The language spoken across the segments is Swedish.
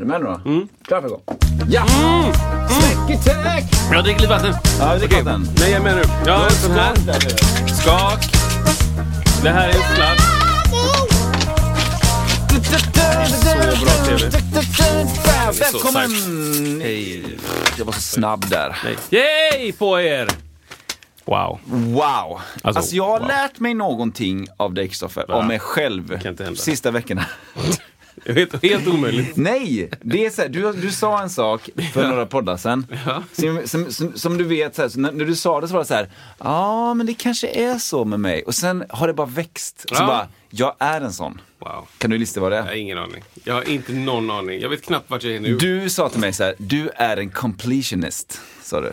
Är du med nu då? Mm. Klar för igång? Ja! Släck Jag dricker lite vatten. Ja, Okej. är den. Nej, jag är med nu. En sån här. Skak. Det här är en sladd. Så bra TV. Välkommen! Hej. Jag var så snabb där. Nej. Yay på er! Wow. Wow! Alltså, jag har wow. lärt mig någonting av dig Kristoffer, om mig själv, sista veckorna. Helt, helt omöjligt. Nej! Det är så här, du, du sa en sak för några poddar sedan. Som, som, som, som du vet, så här, så när, när du sa det så var det så här, ja men det kanske är så med mig. Och sen har det bara växt. Så Ja. bara, jag är en sån. Wow. Kan du lista vad det Jag är? har ingen aning. Jag har inte någon aning. Jag vet knappt vart jag är nu. Du sa till mig så här, du är en completionist, sa du.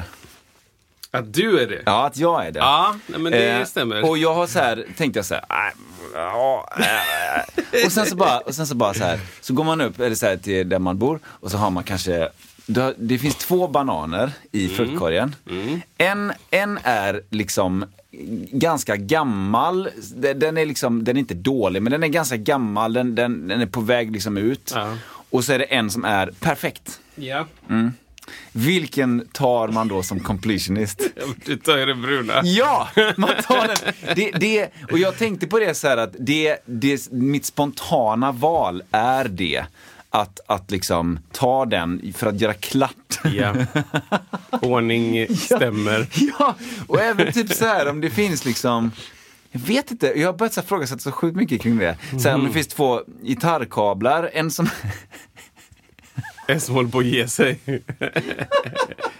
Att du är det? Ja, att jag är det. Ja, men det Eh, stämmer. Och jag har så här, tänkte jag så här, äh, ja, äh. och sen så bara, och sen så bara så här, så går man upp eller så här, till där man bor och så har man kanske har- det finns två bananer i Mm. fruktkorgen. En, en är liksom ganska gammal. Den är liksom, den är inte dålig, men den är ganska gammal. Den, den, den är på väg liksom ut. Ja. Och så är det en som är perfekt. Ja. Vilken tar man då som completionist? Du tar ju det bruna. Ja, man tar den. Det, det, och jag tänkte på det så här att det, det, mitt spontana val är det. Att, att liksom ta den för att göra klart. Ja. Ordning stämmer. Ja, och även typ så här om det finns liksom jag vet inte, jag har börjat så här frågasätta så sjukt mycket kring det. Så här, om det finns två gitarrkablar, en som... En som håller på att ge sig.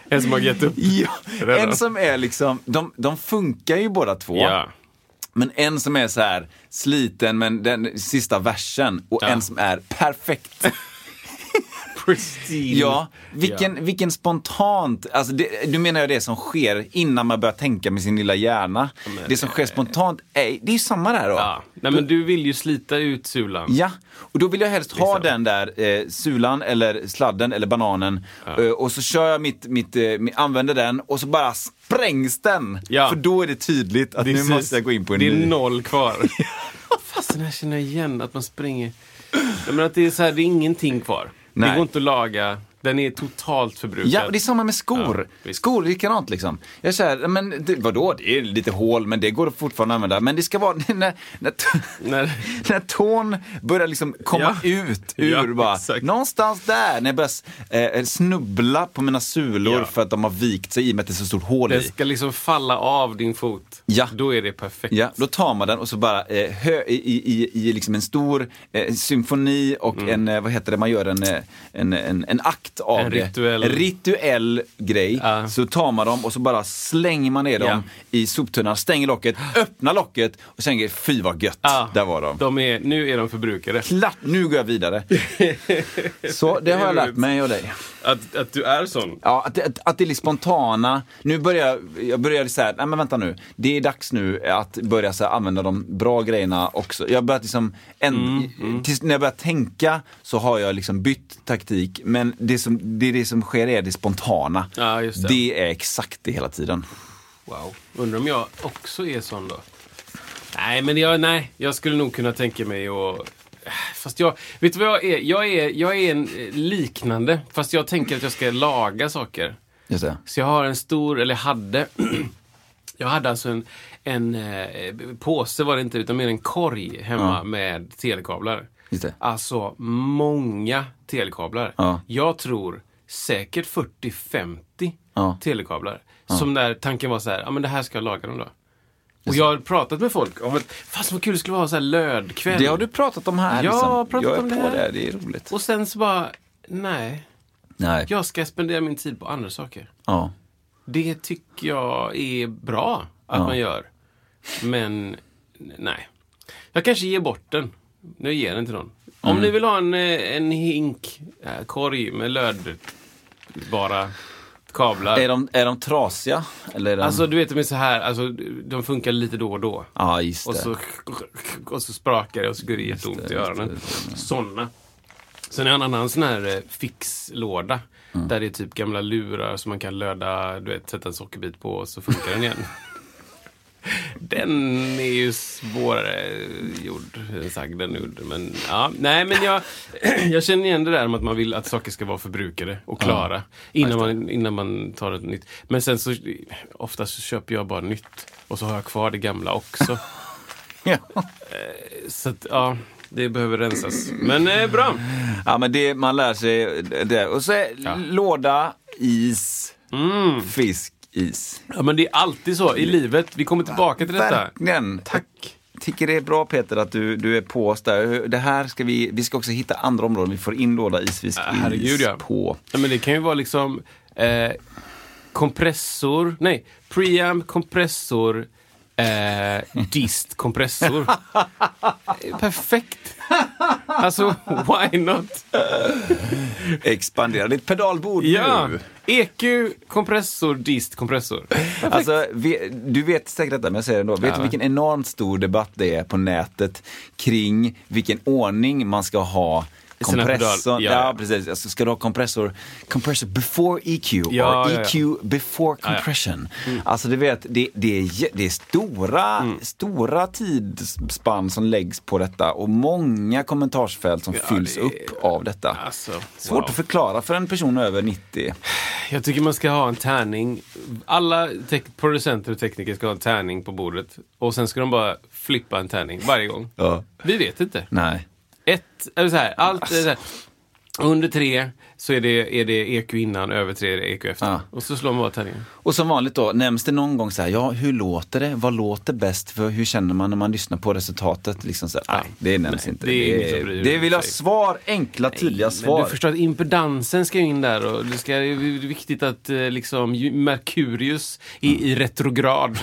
en som har gett upp. Ja, en som är liksom, de, de funkar ju båda två. Ja. Men en som är så här sliten men den sista versen och Ja. en som är perfekt. Pristine. Ja, vilken, vilken spontant, alltså det, du menar ju det som sker innan man börjar tänka med sin lilla hjärna. det som sker spontant, är, det är ju samma där då. Ja. Nej men du vill ju slita ut sulan. Ja, och då vill jag helst ha Liksom. den där eh, sulan eller sladden eller bananen eh, och så kör jag mitt, mitt, eh, mi- använder den och så bara sprängs den. Ja. För då är det tydligt att nu Precis. måste jag gå in på en Det är ny. noll kvar. Fasen, jag känner igen att man springer. Jag menar att det är så här, det är ingenting kvar. Nej. Det går inte att laga. Den är totalt förbrukad. Ja, och det är samma med skor. Ja, skor är likadant liksom. Jag säger, men det, vadå, det är lite hål, men det går fortfarande att använda. Men det ska vara när, när, När- när tån börjar liksom komma Ja. ut ur Ja, bara, exakt. någonstans där, när jag börjar eh, snubbla på mina sulor för att de har vikt sig i och med att det är så stort hål Den i. ska liksom falla av din fot. Ja. Då är det perfekt. Ja, då tar man den och så bara eh, hö, i, i, i liksom en stor eh, symfoni och en, eh, vad heter det, man gör en, eh, en, en, en akt av En det. rituell- En rituell grej. Ja. Så tar man dem och så bara slänger man ner dem Ja. i soptunnan, stänger locket, öppnar locket och sen fy vad gött, Ja. där var de. de är, nu är de förbrukade. Klart, nu går jag vidare. så det har jag lärt mig av dig. Att, att du är sån. Ja, att, att, att det är spontana. Nu börjar jag började så här, nej men vänta nu. Det är dags nu att börja så här, använda de bra grejerna också. Jag har börjat liksom, en, tills när jag börjar tänka så har jag liksom bytt taktik. Men det som, det, det som sker är det spontana. Ja, just det. det är exakt det hela tiden. Wow. Undrar om jag också är sån då? Nej, men jag, nej, jag skulle nog kunna tänka mig att... Fast jag, vet du vad jag är? Jag är, jag är en eh, liknande, fast jag tänker att jag ska laga saker. Just det. Så jag har en stor, eller hade, jag hade alltså en, en eh, påse var det inte, utan mer en korg hemma Ja. med telekablar. Just det. Alltså många telekablar. Ja. Jag tror säkert 40-50 Ja. telekablar. Som där tanken var så här, ja men det här ska jag laga någon dag. Och jag har pratat med folk om att, fast vad kul det skulle vara så här lördkväll. Det har du pratat om här. Jag liksom. har pratat jag om det här. det, det är roligt. Och sen så bara, nej. Nej. Jag ska spendera min tid på andra saker. Ja. Det tycker jag är bra att Ja. man gör. Men nej. Jag kanske ger bort den. Nu ger den till någon. Om Mm. ni vill ha en, eh, en hink, eh, korg med lödbara kablar. Är de, är de trasiga? Eller är de... Alltså du vet de är så här, alltså, de funkar lite då och då. ja, just det. Och så, och så sprakar det och så går det jätteont det, i öronen. det, det. Såna. Sen är en annan sån här eh, fixlåda. Mm. Där det är typ gamla lurar som man kan löda, du vet, sätta en sockerbit på och så funkar den igen. Den är ju svårare gjord än sagd än gjord. Men, ja, nej, men jag, jag känner igen det där med att man vill att saker ska vara förbrukade och klara innan, man, innan man tar ett nytt. Men sen så oftast så köper jag bara nytt och så har jag kvar det gamla också. ja. Så att, ja, det behöver rensas. Men eh, bra. ja, men det, man lär sig det. Och så Ja. låda, is, Mm. fisk, is. Ja, men det är alltid så i livet. Vi kommer tillbaka till detta. Verkligen. Tack. tycker det är bra Peter att du, du är på oss där. Det här ska vi, vi ska också hitta andra områden vi får in låda isfisk herregud, is ja. på. Ja, men det kan ju vara liksom eh, kompressor, nej, preamp, kompressor, eh, dist, kompressor. Perfekt! Alltså, why not? Expandera ditt pedalbord Ja! nu. EQ, kompressor, dist, kompressor. Alltså, vi, du vet säkert detta, men jag säger det ändå. Vet Ja. du vilken enormt stor debatt det är på nätet kring vilken ordning man ska ha Sina kompressor. pedal- Ja, ja, precis. Alltså, ska du ha kompressor, compressor before EQ Ja, or ja. EQ before compression? Alltså, du vet, det, det, är, det är stora, Mm. stora tidsspann som läggs på detta och många kommentarsfält som fylls det upp av detta. Alltså, Svårt wow. att förklara för en person över 90. Jag tycker man ska ha en tärning. Alla producenter och tekniker ska ha en tärning på bordet. Och sen ska de bara flippa en tärning varje gång. Vi vet inte. Nej. Ett, eller så här, allt är så här. Under tre så är det, är det EQ innan, över tre är det EQ efter. Ja. Och så slår man bara tärningen. Och som vanligt då, nämns det någon gång så här, ja hur låter det? Vad låter bäst? För hur känner man när man lyssnar på resultatet? Liksom så här, nej, det nämns Nej, inte. det är det, det vill ha svar, enkla, tydliga Men svar. du förstår att impedansen ska ju in där och det, ska, det är viktigt att eh, liksom Merkurius är i retrograd.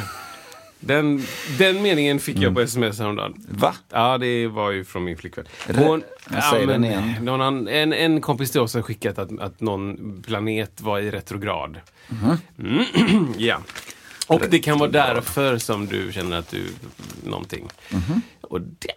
Den, den meningen fick jag på sms häromdagen. Va? Ja, det var ju från min flickvän. Re- Jag säger den igen. någon, annan- en, en kompis till oss har skickat att, att någon planet var i retrograd. Mhm. Mm. ja. Och det kan vara därför som du känner att du... Någonting. Mhm. Och det,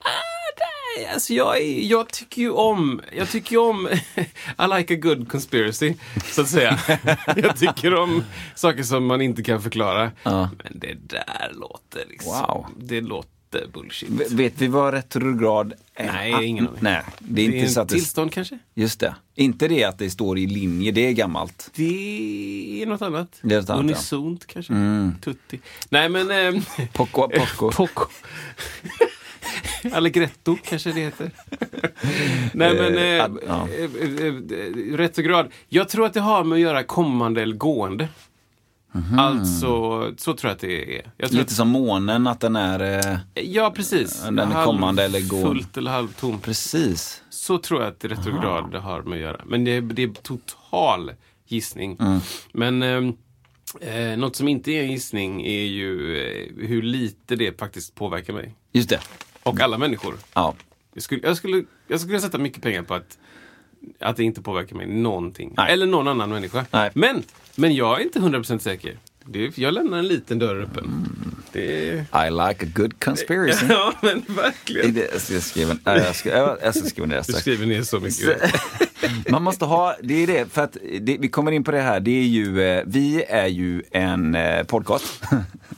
alltså jag, är, jag tycker ju om... Jag tycker ju om... I like a good conspiracy, så att säga. jag tycker om saker som man inte kan förklara. Ja. Men det där låter liksom... Wow. Det låter bullshit. V- Vet vi vad retrograd är? Nej, ingen aning. Nej, det är det är inte så att det... tillstånd kanske? Just det. Inte det att det står i linje, det är gammalt. Det är något annat. Det är något annat, Unisont kanske? Mm. Tutti. Nej men... Eh, Poco, poco. Poco. Allegretto kanske det heter. Nej men... Eh, Eh, ja. eh, eh, eh, retrograd. Jag tror att det har med att göra kommande eller gående. Alltså, så tror jag att det är. Lite som månen, att den är... Eh, att, ja, precis. Den är kommande eller gående. Fullt eller halvtomt. precis. Så tror jag att retrograd har med att göra. Men det, är- det är total gissning. Mm. Men eh, något som inte är en gissning är ju eh, hur lite det faktiskt påverkar mig. Just det. Och alla människor. Ja. Jag skulle, jag skulle, jag skulle sätta mycket pengar på att, att det inte påverkar mig någonting. Nej. Eller någon annan människa. Nej. Men, men jag är inte 100% säker. Det, jag lämnar en liten dörr öppen. Det. I like a good conspiracy. Ja, men verkligen. Det- Jag ska skriva, nej, jag ska, jag ska skriva ner det Du skriver ner så mycket. Man måste ha, det är det, för att det, vi kommer in på det här, det är ju, eh, vi är ju en eh, podcast.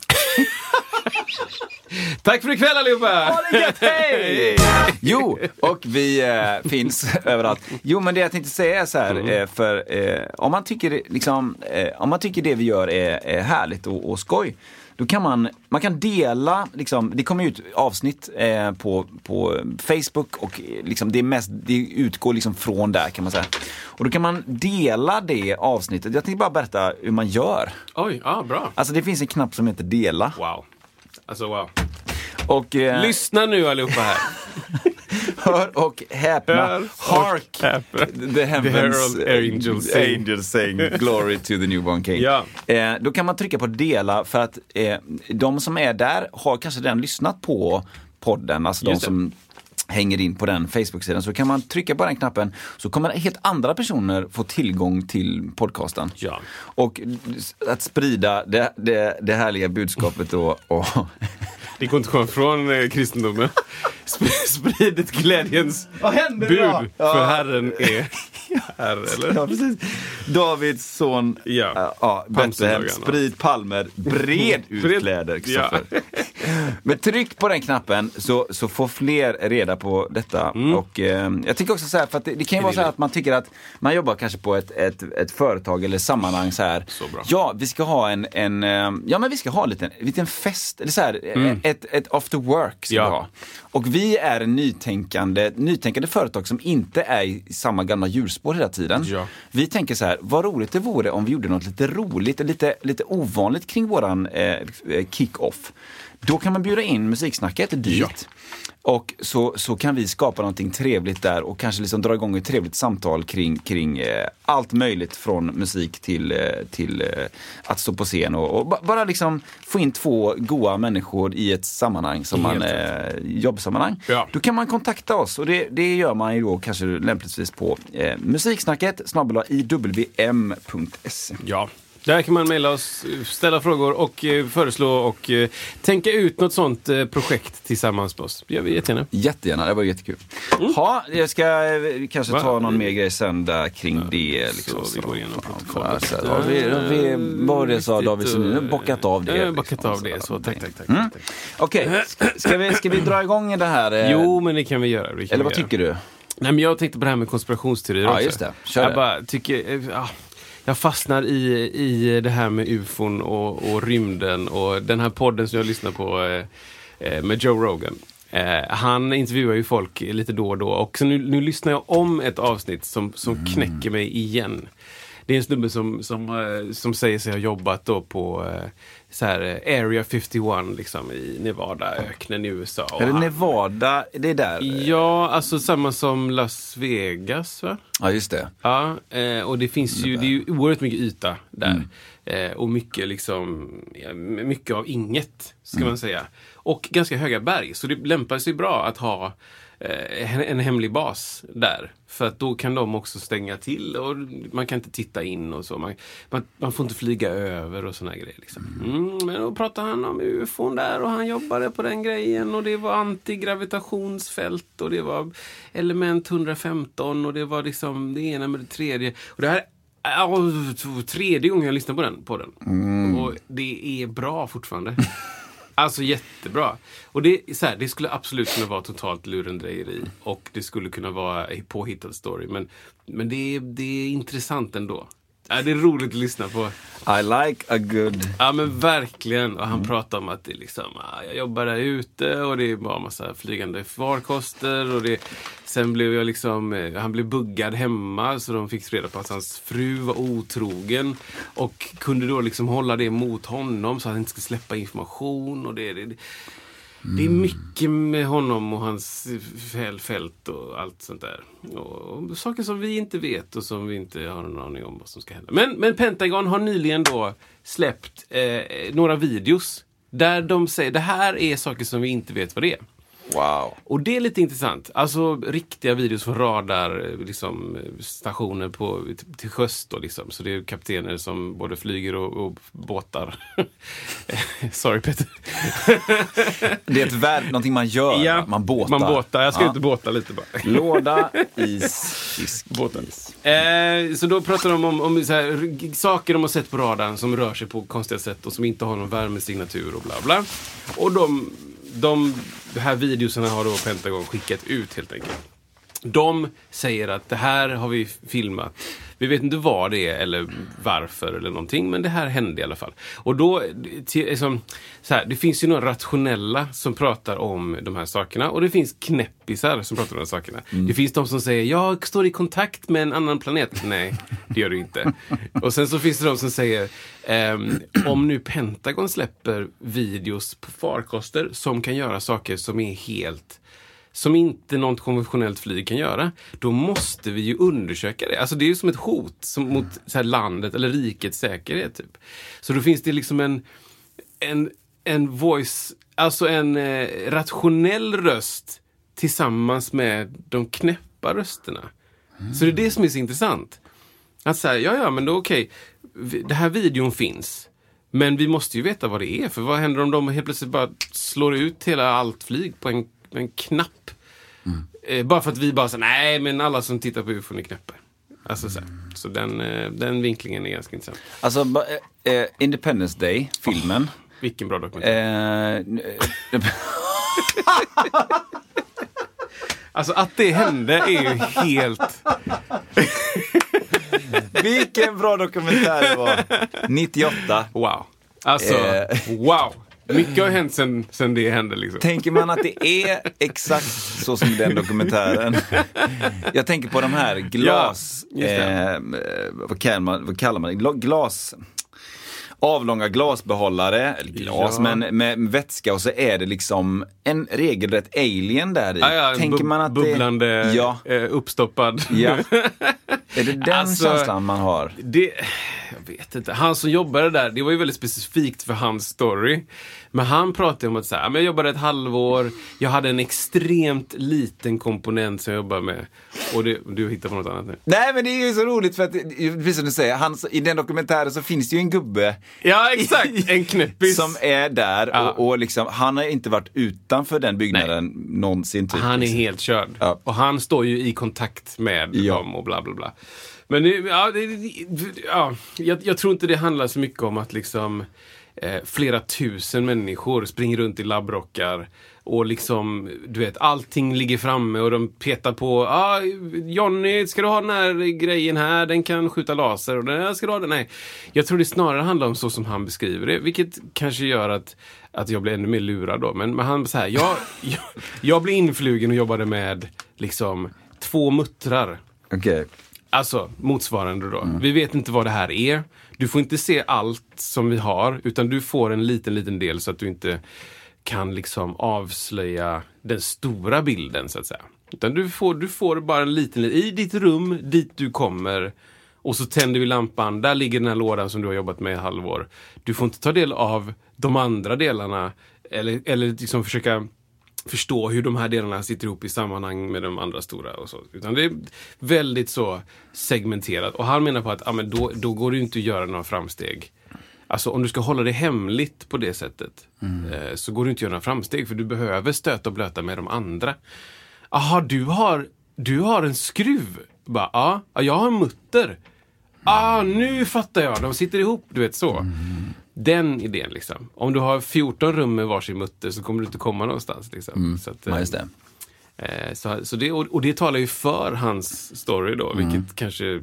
Tack för ikväll allihopa! Ha det gött, hej! Jo, och vi eh, finns överallt. Jo, men det jag tänkte säga är så här, Mm. eh, för eh, om, man tycker, liksom, eh, om man tycker det vi gör är, är härligt och, och skoj, då kan man, man kan dela, liksom, det kommer ut avsnitt eh, på, på Facebook och liksom, det, är mest, det utgår liksom från där kan man säga. Och då kan man dela det avsnittet. Jag tänkte bara berätta hur man gör. Oj, ja, bra. Alltså det finns en knapp som heter dela. Wow. Alltså wow. Och, eh, Lyssna nu allihopa här. Hör och häpna. Hör och Hark! häpna. The heavens herald angels sing. angels sing glory to the newborn king. Ja. Eh, då kan man trycka på dela för att eh, de som är där har kanske redan lyssnat på podden. Alltså de Just det. Hänger in på den Facebook-sidan så kan man trycka på den knappen så kommer helt andra personer få tillgång till podcasten. Ja. Och att sprida det, det, det härliga budskapet då. Och Det går inte att komma från eh, kristendomen. Sp- Sprid ett glädjens bud, för Herren är här, eller? Ja, precis. Davids son, Ja. ja. ja, Betlehem, sprid palmer, bred ut kläder. Ja. Men tryck på den knappen så, så får fler reda på detta. Och, eh, jag tycker också så här, för att det, det kan ju vara så här att man tycker att man jobbar kanske på ett, ett, ett företag eller sammanhang så här. Så. Ja, vi ska ha en, en eh, ja men vi ska ha en liten, en liten fest, eller så här, ett, ett after work ska Ja. Och vi är en nytänkande, nytänkande företag som inte är i samma gamla hjulspår hela tiden. Ja. Vi tänker så här, vad roligt det vore om vi gjorde något lite roligt, lite, lite ovanligt kring våran eh, kick-off. Då kan man bjuda in musiksnacket dit. Och så, så kan vi skapa någonting trevligt där och kanske liksom dra igång ett trevligt samtal kring, kring eh, allt möjligt från musik till, eh, till eh, att stå på scen och, och ba- bara liksom få in två goa människor i ett sammanhang som man, Helt eh, jobbsammanhang. Ja. Då kan man kontakta oss och det, det gör man ju då kanske lämpligtvis på eh, musiksnacket snabel iwm.se. Ja. Där kan man mejla oss, ställa frågor och eh, föreslå och eh, tänka ut något sånt eh, projekt tillsammans med oss. Det gör vi jättegärna. Jättegärna, det var jättekul. Ja, jag ska kanske Va? ta någon mer grej sen där kring det. Liksom, Så vi går igenom Ja, protokollet. så här, har vi, har vi, vad det sa David, så nu bockat av det. Har bockat liksom. av det, så tack, tack, tack. Mm. Okej, ska, ska, vi, ska vi dra igång det här? Jo, men det kan vi göra. Det kan Eller vad göra. tycker du? Nej, men jag tänkte på det här med konspirationsteorier Ja, också. just det. Kör jag det. bara tycker... Ja, jag fastnar i, i det här med ufon och, och rymden och den här podden som jag lyssnar på eh, eh, med Joe Rogan. Eh, han intervjuar ju folk lite då och då och så nu, nu lyssnar jag om ett avsnitt som, som Mm. knäcker mig igen. Det är en snubbe som, som, eh, som säger sig ha jobbat då på eh, så här, eh, Area 51 liksom, i Nevadaöknen i USA. Är det Nevada? Det är där? Ja, alltså samma som Las Vegas va? Ja, just det. Ja, och det finns ju, det är ju oerhört mycket yta där. Eh, och mycket liksom, mycket av inget, ska man säga. Och ganska höga berg, så det lämpar sig bra att ha en, en hemlig bas där. För att då kan de också stänga till och man kan inte titta in och så. Man, man, man får inte flyga över och såna grejer. Liksom. Mm, men då pratade han om ufon där och han jobbade på den grejen och det var antigravitationsfält och det var element 115 och det var liksom det ena med det tredje. Och det här Ja, tredje gången jag lyssnar på den. På den. Och det är bra fortfarande. Alltså jättebra. Och det, så här, det skulle absolut kunna vara totalt lurendrejeri och det skulle kunna vara påhittad story. Men, men det, är, det är intressant ändå. Ja, det är roligt att lyssna på. I like a good... Ja men verkligen. Och han pratar om att det är liksom, ah, jag jobbar där ute och det är bara massa flygande farkoster. Och det, sen blev jag liksom, eh, han blev buggad hemma så de fick reda på att hans fru var otrogen. Och kunde då liksom hålla det mot honom så att han inte skulle släppa information. Och det, det, det, det är mycket med honom och hans fält och allt sånt där. Och, och saker som vi inte vet och som vi inte har någon aning om vad som ska hända. Men, men Pentagon har nyligen då släppt eh, några videos där de säger det här är saker som vi inte vet vad det är. Wow. Och det är lite intressant. Alltså riktiga videos från radar, liksom, stationer på, till sjöss då liksom. Så det är kaptener som både flyger och, och båtar. Sorry Peter. Det är ett värld, någonting man gör, man båtar. Man båtar. Jag ska Ja. inte båta lite bara. Låda, is, fisk. Båten. Eh, så då pratar de om, om här, saker de har sett på radarn som rör sig på konstiga sätt och som inte har någon värmesignatur och bla bla. Och de, de, de här videorna har då Pentagon skickat ut helt enkelt. De säger att det här har vi filmat. Vi vet inte vad det är eller varför eller någonting, men det här hände i alla fall. Och då, till, liksom, så här, det finns ju några rationella som pratar om de här sakerna och det finns knäppisar som pratar om de här sakerna. Det finns de som säger, jag står i kontakt med en annan planet. Nej, det gör du inte. Och sen så finns det de som säger, ehm, om nu Pentagon släpper videos på farkoster som kan göra saker som är helt som inte något konventionellt flyg kan göra, då måste vi ju undersöka det. Alltså det är ju som ett hot som, mot så här, landet eller rikets säkerhet. Typ. Så då finns det liksom en, en, en voice, alltså en eh, rationell röst tillsammans med de knäppa rösterna. Så det är det som är så intressant. Att säga, ja ja men då okej, okay, den här videon finns. Men vi måste ju veta vad det är, för vad händer om de helt plötsligt bara slår ut hela allt flyg på en, en knapp? Mm. Eh, bara för att vi bara säger nej men alla som tittar på UFO är knäppa. Alltså så, så den, eh, den vinklingen är ganska intressant. Alltså eh, eh Independence Day, filmen. Oh, vilken bra dokumentär. Eh, alltså att det hände är ju helt... Vilken bra dokumentär det var! 98. Wow. Alltså, eh. wow. Mycket har hänt sen, sen det hände. Liksom. Tänker man att det är exakt så som den dokumentären. Jag tänker på de här glas... Ja, eh, vad, kallar man, vad kallar man Glas avlånga glasbehållare, eller glas, ja. men med vätska och så är det liksom en regelrätt alien där i. Ja, ja, Tänker man att bubblande, det, ja. Eh, uppstoppad. Ja. är det den alltså, känslan man har? Det, jag vet inte. Han som jobbade där, det var ju väldigt specifikt för hans story. Men han pratade om att så här, jag jobbade ett halvår, jag hade en extremt liten komponent som jag jobbade med. Och det, du hittar på något annat nu. Nej men det är ju så roligt för att, precis som du säger, han, i den dokumentären så finns det ju en gubbe. Ja exakt, en knäppis. Som är där ja. och, och liksom, han har inte varit utanför den byggnaden Nej. någonsin. Typ, han är liksom. helt körd. Ja. Och han står ju i kontakt med ja. dem och bla bla bla. Men det, ja, det, ja jag, jag, tror inte det handlar så mycket om att liksom eh, flera tusen människor springer runt i labbrockar och liksom, du vet, allting ligger framme och de petar på. ah, Jonny, ska du ha den här grejen här? Den kan skjuta laser. Och den här ska du ha den? Nej. Jag tror det snarare handlar om så som han beskriver det, vilket kanske gör att att jag blir ännu mer lurad då. Men, men han så här, jag, jag, jag blev influgen och jobbade med liksom två muttrar. Okay. Alltså motsvarande då. Mm. Vi vet inte vad det här är. Du får inte se allt som vi har, utan du får en liten, liten del så att du inte kan liksom avslöja den stora bilden så att säga. Utan du får, du får bara en liten, i ditt rum, dit du kommer. Och så tänder vi lampan, där ligger den här lådan som du har jobbat med i halvår. Du får inte ta del av de andra delarna eller, eller liksom försöka förstå hur de här delarna sitter ihop i sammanhang med de andra stora. och så. Utan det är väldigt så segmenterat. Och han menar på att ja, men då, då går det inte att göra några framsteg. Alltså om du ska hålla det hemligt på det sättet mm. eh, så går det inte att göra några framsteg för du behöver stöta och blöta med de andra. Jaha, du har, du har en skruv? Bara, ja, jag har en mutter. Ah, nu fattar jag. De sitter ihop, du vet så. Mm. Den idén liksom. Om du har 14 rum med varsin mutter så kommer du inte komma någonstans. Liksom. Mm. Så att, ja, just det. Eh, så, så det, och, det talar ju för hans story då, mm. vilket kanske,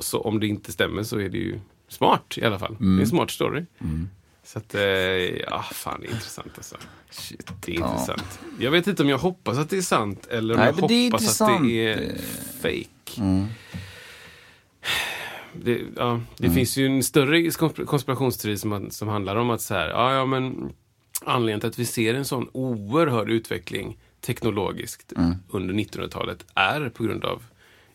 så om det inte stämmer så är det ju smart i alla fall. Mm. Det är en mm. smart story. Mm. Så att, eh, ja, fan det är intressant alltså. Shit, det är ja. intressant. Jag vet inte om jag hoppas att det är sant eller om Nej, jag hoppas att det är fake. Det, ja, det mm. finns ju en större konspirationsteori som, som handlar om att så här, ja, ja men anledningen till att vi ser en sån oerhörd utveckling teknologiskt mm. under 1900-talet är på grund av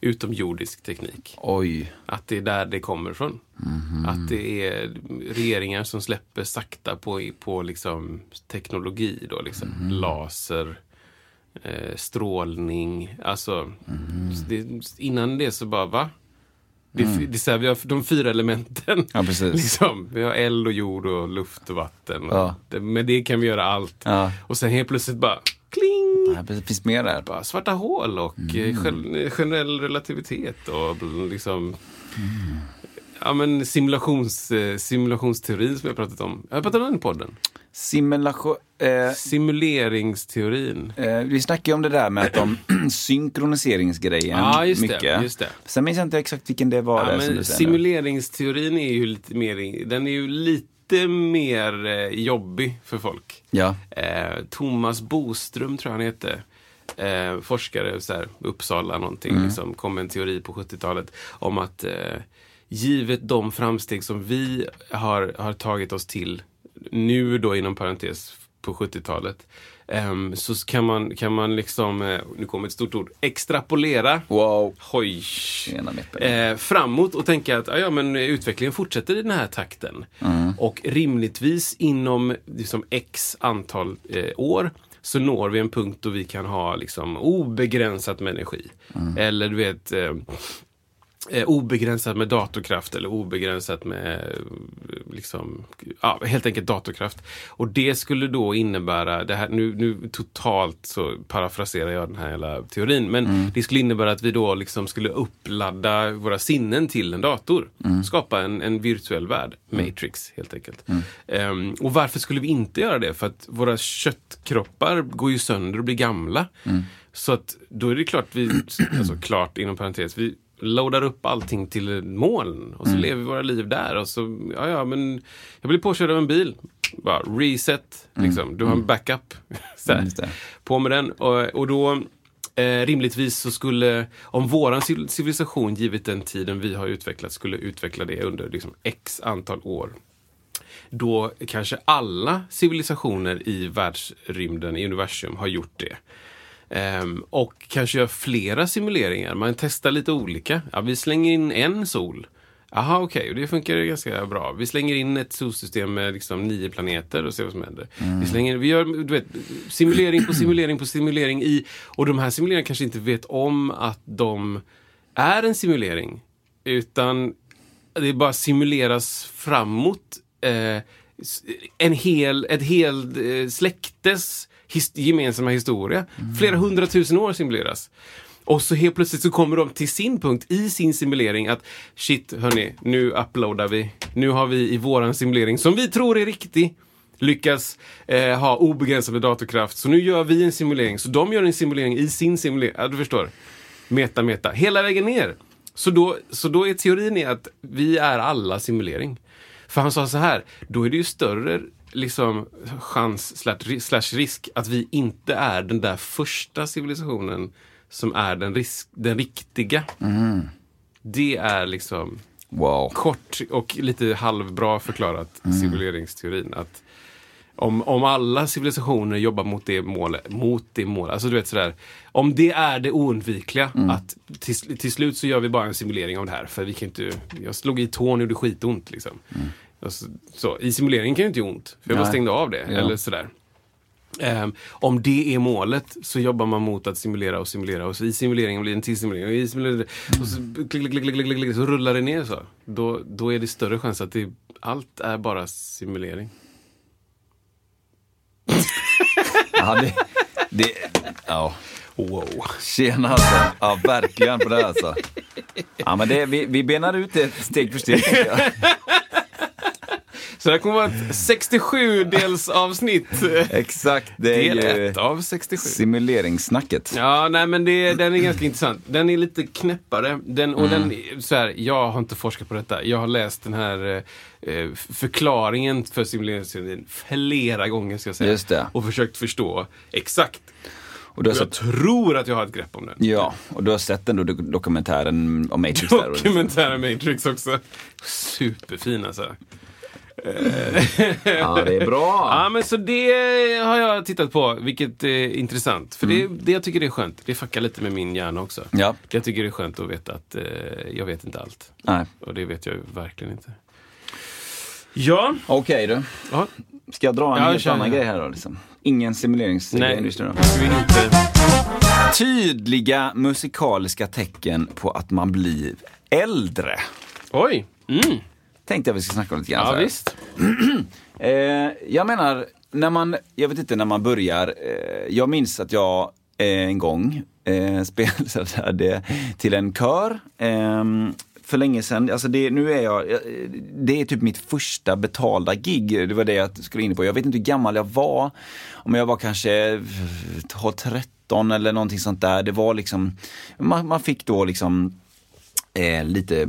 utomjordisk teknik. Oj. Att det är där det kommer ifrån. Mm. Att det är regeringar som släpper sakta på, på liksom teknologi. Då, liksom. Mm. Laser, eh, strålning. Alltså, mm. det, innan det så bara, va? Det, mm. det är så här, vi har de fyra elementen. Ja, precis. liksom, vi har eld och jord och luft och vatten. Och ja. det, med det kan vi göra allt. Ja. Och sen helt plötsligt bara kling! Det finns mer där. Bara svarta hål och mm. generell relativitet och liksom mm. Ja men simulations, eh, simulationsteorin som jag pratat om. Jag har pratat om den i podden. Simulation... Eh, Simuleringsteorin. Eh, vi snackade ju om det där med att de synkroniseringsgrejen. Ja, just mycket. det. Just det. Sen minns jag inte exakt vilken det var. Ja, men simuleringsteorin är ju lite mer, den är ju lite mer eh, jobbig för folk. Ja. Eh, Thomas Boström tror jag han heter. Eh, forskare, så här, Uppsala någonting, mm. liksom, kom med en teori på 70-talet om att eh, givet de framsteg som vi har, har tagit oss till nu då inom parentes på 70-talet. Um, ehm, så kan man, kan man liksom, uh, nu kommer ett stort ord, extrapolera. Wow. Hoj. Uh, framåt och tänka att uh, ja, men utvecklingen fortsätter i den här takten. Mm. Och rimligtvis inom liksom, x antal eh, år så når vi en punkt då vi kan ha liksom obegränsat med energi. Eller du vet obegränsat med datorkraft eller obegränsat med eh, liksom, ja, helt enkelt datorkraft. Och det skulle då innebära, det här, nu, nu totalt så parafraserar jag den här hela teorin, men det skulle innebära att vi då liksom skulle uppladda våra sinnen till en dator. Skapa en, en virtuell värld, Matrix helt enkelt. Ehm, och varför skulle vi inte göra det? För att våra köttkroppar går ju sönder och blir gamla. Så att då är det klart vi, alltså klart inom parentes, vi loadar upp allting till moln och så lever vi våra liv där och så, ja ja men jag blir påkörd av en bil. Bara reset, liksom. Du har en backup. så det. På med den och, och då Eh, rimligtvis så skulle, om våran civil- civilisation, givet den tiden vi har utvecklat, skulle utveckla det under liksom, x antal år då kanske alla civilisationer i världsrymden, i universum, har gjort det. Ehm, och kanske gör flera simuleringar. Man testar lite olika. Ja, vi slänger in en sol. Jaha, okej, och det funkar ganska bra. Vi slänger in ett solsystem med liksom nio planeter och ser vad som händer. Vi, slänger, vi gör du vet, simulering på simulering på simulering i... Och de här simuleringarna kanske inte vet om att de är en simulering. Utan det bara simuleras framåt eh, en hel, ett helt eh, släktes his, gemensamma historia. Flera hundratusen år simuleras. Och så helt plötsligt så kommer de till sin punkt i sin simulering att shit hörni, nu uploadar vi. Nu har vi i våran simulering, som vi tror är riktig, lyckas eh, ha obegränsad datorkraft. Så nu gör vi en simulering. Så de gör en simulering i sin simulering. Ja, du förstår. Meta, meta. Hela vägen ner. Så då, så då är teorin är att vi är alla simulering. För han sa så här, då är det ju större liksom, chans slash, risk att vi inte är den där första civilisationen som är den, risk, den riktiga. Det är liksom Wow. kort och lite halvbra förklarat simuleringsteorin. Att om, om alla civilisationer jobbar mot det målet, mot det målet, alltså du vet sådär. Om det är det oundvikliga, att till, till slut så gör vi bara en simulering av det här. För vi kan inte, jag slog i tån och gjorde skitont liksom. Och Så, så, I simuleringen kan ju inte göra ont, för jag bara Nej. stängde av det. Ja. Eller sådär. Ehm, om det är målet så jobbar man mot att simulera och simulera och så i simuleringen blir det en till simulering och i simuleringen och så, klick, klick, klick, klick, klick, klick, så rullar det ner så. Då, då är det större chans att det, allt är bara simulering. Ja, det, det, ja. Wow. Tjena alltså. Ja, verkligen på det här alltså. Ja, men det, vi, vi benar ut det steg för steg. Så det här kommer vara ett 67-dels avsnitt. Exakt, det är Del ju 1 av 67. simuleringssnacket. Ja, nej men det, den är ganska intressant. Den är lite knäppare. Den, och den, är- så här, jag har inte forskat på detta. Jag har läst den här eh, förklaringen för simuleringsteorin flera gånger ska jag säga. Just det. Och försökt förstå exakt. Och du har jag sett, tror att jag har ett grepp om den. ja, och du har sett den då, dok- dokumentären om Matrix där. Dokumentären Matrix också. Superfin alltså. Ja, det är bra. Ja, men så det har jag tittat på, vilket är intressant. För det, det jag tycker det är skönt, det fuckar lite med min hjärna också. Ja, Jag tycker det är skönt att veta att eh, jag vet inte allt. nej. Och det vet jag verkligen inte. Ja. Okej du. ja. Ska jag dra en Ja, helt annan grej här då? Liksom? Ingen simuleringsgrej Nej, just nu då? vi inte... Tydliga musikaliska tecken på att man blir äldre. Oj! Mm. Tänkte jag vi ska snacka om lite grann. Ja, visst. Eh, jag menar, när man, jag vet inte när man börjar. Eh, jag minns att jag eh, en gång eh, spelade till en kör. Eh, för länge sedan, alltså det, nu är jag, eh, det är typ mitt första betalda gig. Det var det jag skulle in på. Jag vet inte hur gammal jag var. Om jag var kanske eh, 13 eller någonting sånt där. Det var liksom, man, man fick då liksom eh, lite eh,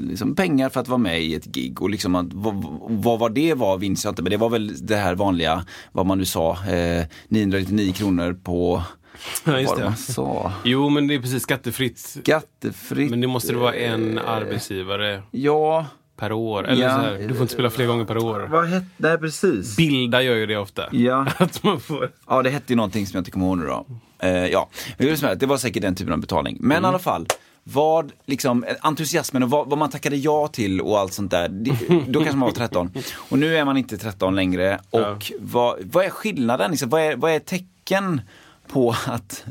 liksom pengar för att vara med i ett gig. Och liksom att, vad, vad var det var minns jag inte, men det var väl det här vanliga, vad man nu sa, eh, 999 kronor på, Ja, just vad det. man sa, Jo, men det är precis skattefritt. skattefritt. Men det måste det vara en arbetsgivare Ja, per år. Eller Ja. så här, du får inte spela fler gånger per år. vad hette, nej precis. Bilda gör ju det ofta. Ja. Att man får... Ja, det hette ju någonting som jag inte kommer ihåg nu då. Eh, ja, men det var säkert den typen av betalning. Men Mm. i alla fall, vad, liksom, entusiasmen och vad, vad man tackade ja till och allt sånt där. Det, då kanske man var 13. Och nu är man inte 13 längre. Och Ja. vad, vad är skillnaden? Liksom, vad, är, vad är tecken på att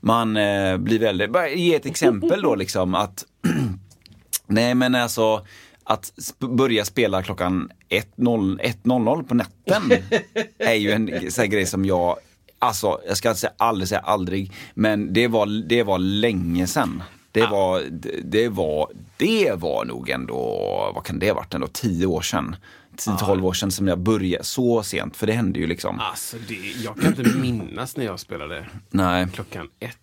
man eh, blir väldigt, bara ge ett exempel då liksom att Nej men alltså att börja spela klockan 1.00 på natten är ju en sån grej som jag, alltså jag ska säga aldrig säga aldrig, men det var, det var länge sedan. Det var, det, det var, det var nog ändå, vad kan det ha varit, ändå tio år sedan. 10-12 år sedan som jag började, så sent, för det hände ju liksom. Alltså, det, jag kan inte minnas när jag spelade Nej. klockan ett.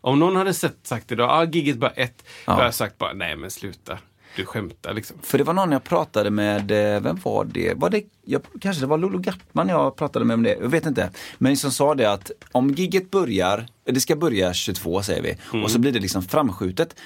Om någon hade sett, sagt idag, ah, gigget bara ett, då hade jag sagt bara, nej men sluta. Du skämtar liksom. För det var någon jag pratade med, eh, vem var det? Var det jag, kanske det var Lolo Gartman jag pratade med om det, jag vet inte. Men som sa det att om gigget börjar, det ska börja 22 säger vi, Mm. och så blir det liksom framskjutet.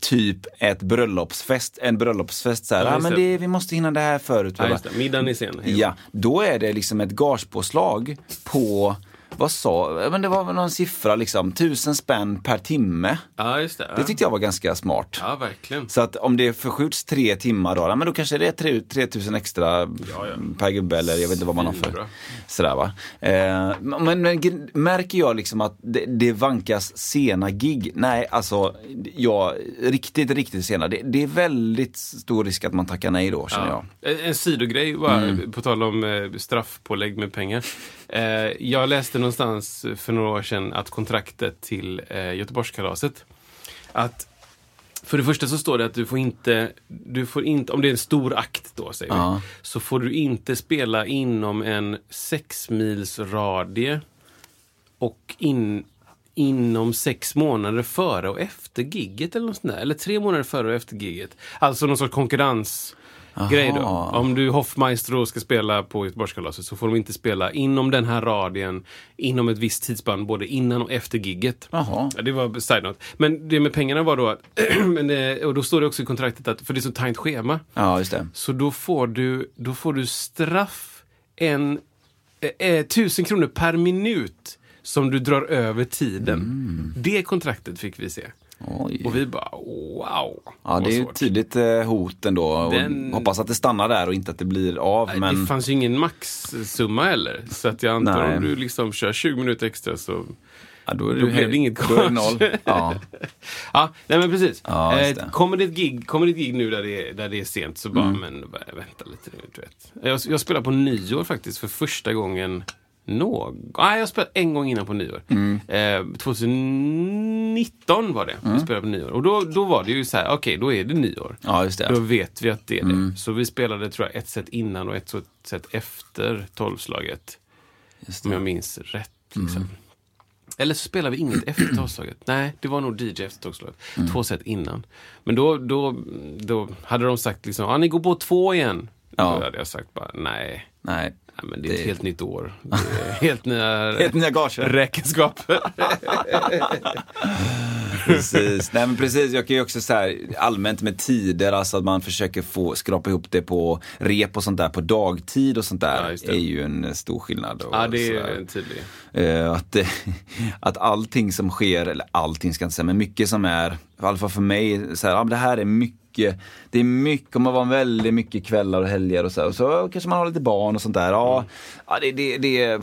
Typ ett bröllopsfest, en bröllopsfest så här, Ja, just men det. vi måste hinna det här förut. Ja. Middagen är sen. Ja, då är det liksom ett gagepåslag på, vad sa, ja, men det var väl någon siffra liksom, tusen spänn per timme. ja, just det. Det tyckte jag var ganska smart. Ja, verkligen. Så att om det förskjuts tre timmar då, ja, men då kanske det är tre- 3000 extra Ja, ja. per gubbe eller jag vet inte vad man har för. Sådär va. Eh, men, men märker jag liksom att det, det vankas sena gig? Nej, alltså ja, riktigt, riktigt sena. Det, det är väldigt stor risk att man tackar nej då känner jag. En, en sidogrej bara, Mm. på tal om eh, straffpålägg med pengar. Eh, jag läste någonstans för några år sedan att kontraktet till eh, Göteborgskalaset, att för det första så står det att du får inte, du får inte om det är en stor akt då, säger Ja. vi, så får du inte spela inom en sex mils radie och in, inom sex månader före och efter gigget eller något sånt där. Eller tre månader före och efter gigget. Alltså någon sorts konkurrensgrej då. Aha. Om du Hoffmaestro ska spela på Göteborgskalaset så får de inte spela inom den här radien inom ett visst tidsspann både innan och efter gigget. Jaha. Ja, det var side note. Men det med pengarna var då att, eh, och då står det också i kontraktet att, för det är så tajt schema, Ja, just det. så då får du, då får du straff en eh, eh, tusen kronor per minut som du drar över tiden. Mm. Det kontraktet fick vi se. Oj. Och vi bara wow. Ja, det är ju ett tydligt eh, hot ändå. Den- Hoppas att det stannar där och inte att det blir av. Nej, men... Det fanns ju ingen maxsumma heller. Så att jag antar Nej. om du liksom kör 20 minuter extra så... ja, då, då blev det inget gage. noll. Ja. Ja, nej men precis. Ja, eh, det. kommer, det ett gig, kommer det ett gig nu där det är, där det är sent så bara, Mm. men vä- vänta lite nu, du vet. Jag, jag spelar på nyår faktiskt för första gången någon... Nej, jag spelade en gång innan på nyår. Mm. Eh, 2019 var det. Vi spelade på nyår. Och då, då var det ju så här, okej, då är det nyår. ja, just det. Då vet vi att det är det. Mm. Så vi spelade tror jag ett set innan och ett set efter tolvslaget. Om jag minns rätt. Liksom. Mm. Eller så spelar vi inget efter tolvslaget. Nej, det var nog DJ efter tolvslaget. Mm. Två set innan. Men då, då, då hade de sagt liksom, ah, ni går på två igen. Ja. Då hade jag sagt bara, nej. Nej. Nej men det är ett Det- helt nytt år. Helt nya Helt nya gager. räkenskaper. Precis. Nej men precis, jag kan ju också så här allmänt med tider, alltså att man försöker få skrapa ihop det på rep och sånt där på dagtid och sånt Ja, där det. är ju en stor skillnad. Och ja, det är här. en tydlig. Eh, att, att allting som sker, eller allting ska jag inte säga, men mycket som är, i alla fall för mig, så här, ja, det här är mycket, det är mycket, kommer vara väldigt mycket kvällar och helger och så här, och så kanske man har lite barn och sånt där. Ja, ja det, det, det,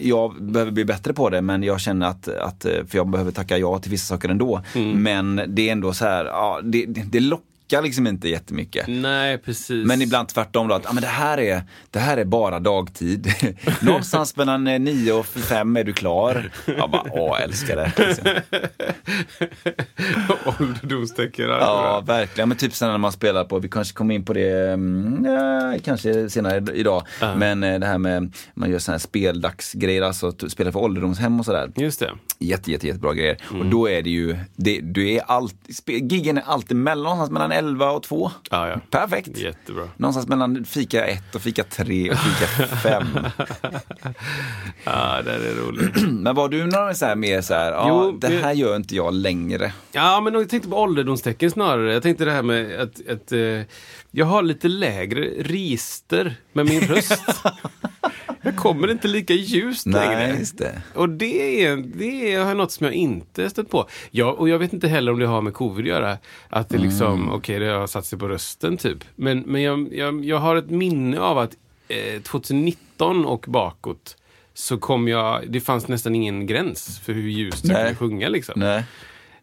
jag behöver bli bättre på det men jag känner att, att, för jag behöver tacka ja till vissa saker ändå. Men det är ändå så här, ja, det, det, det lockar liksom inte jättemycket. Nej, precis. Men ibland tvärtom då, att ja, men det, här är, det här är bara dagtid. Någonstans mellan eh, nio och fem är du klar. Jag bara, åh, älskar det. Liksom. Ålderdomstecken. Ja, verkligen. Men typ sen när man spelar på, vi kanske kommer in på det, mm, kanske senare idag. Men eh, det här med, man gör sådana här speldagsgrejer, alltså spela för ålderdomshem och sådär. Just det. Jätte, jätte, jättebra grejer. Mm. Och då är det ju, det, du är alltid, spe- giggen är alltid mellan, mellan 11 och 2. Ja, ja. Perfekt. Jättebra. Någonstans mellan fika 1 och fika 3 och fika 5. Ja, det är roligt. Men var du några så här mer så här, ja, Jo, det här gör inte jag längre. Ja, men jag tänkte på ålderdomstecken snarare. Jag tänkte det här med att, att eh, jag har lite lägre register med min röst. jag kommer inte lika ljust Nej, längre. just det. Och det är, det är något som jag inte stött på. Jag, och jag vet inte heller om det har med covid att göra. Att det liksom, Mm. okej, det har satt sig på rösten typ. Men, men jag, jag, jag har ett minne av att eh, 2019 och bakåt så kom jag, det fanns nästan ingen gräns för hur ljust jag kunde sjunga liksom. Nej.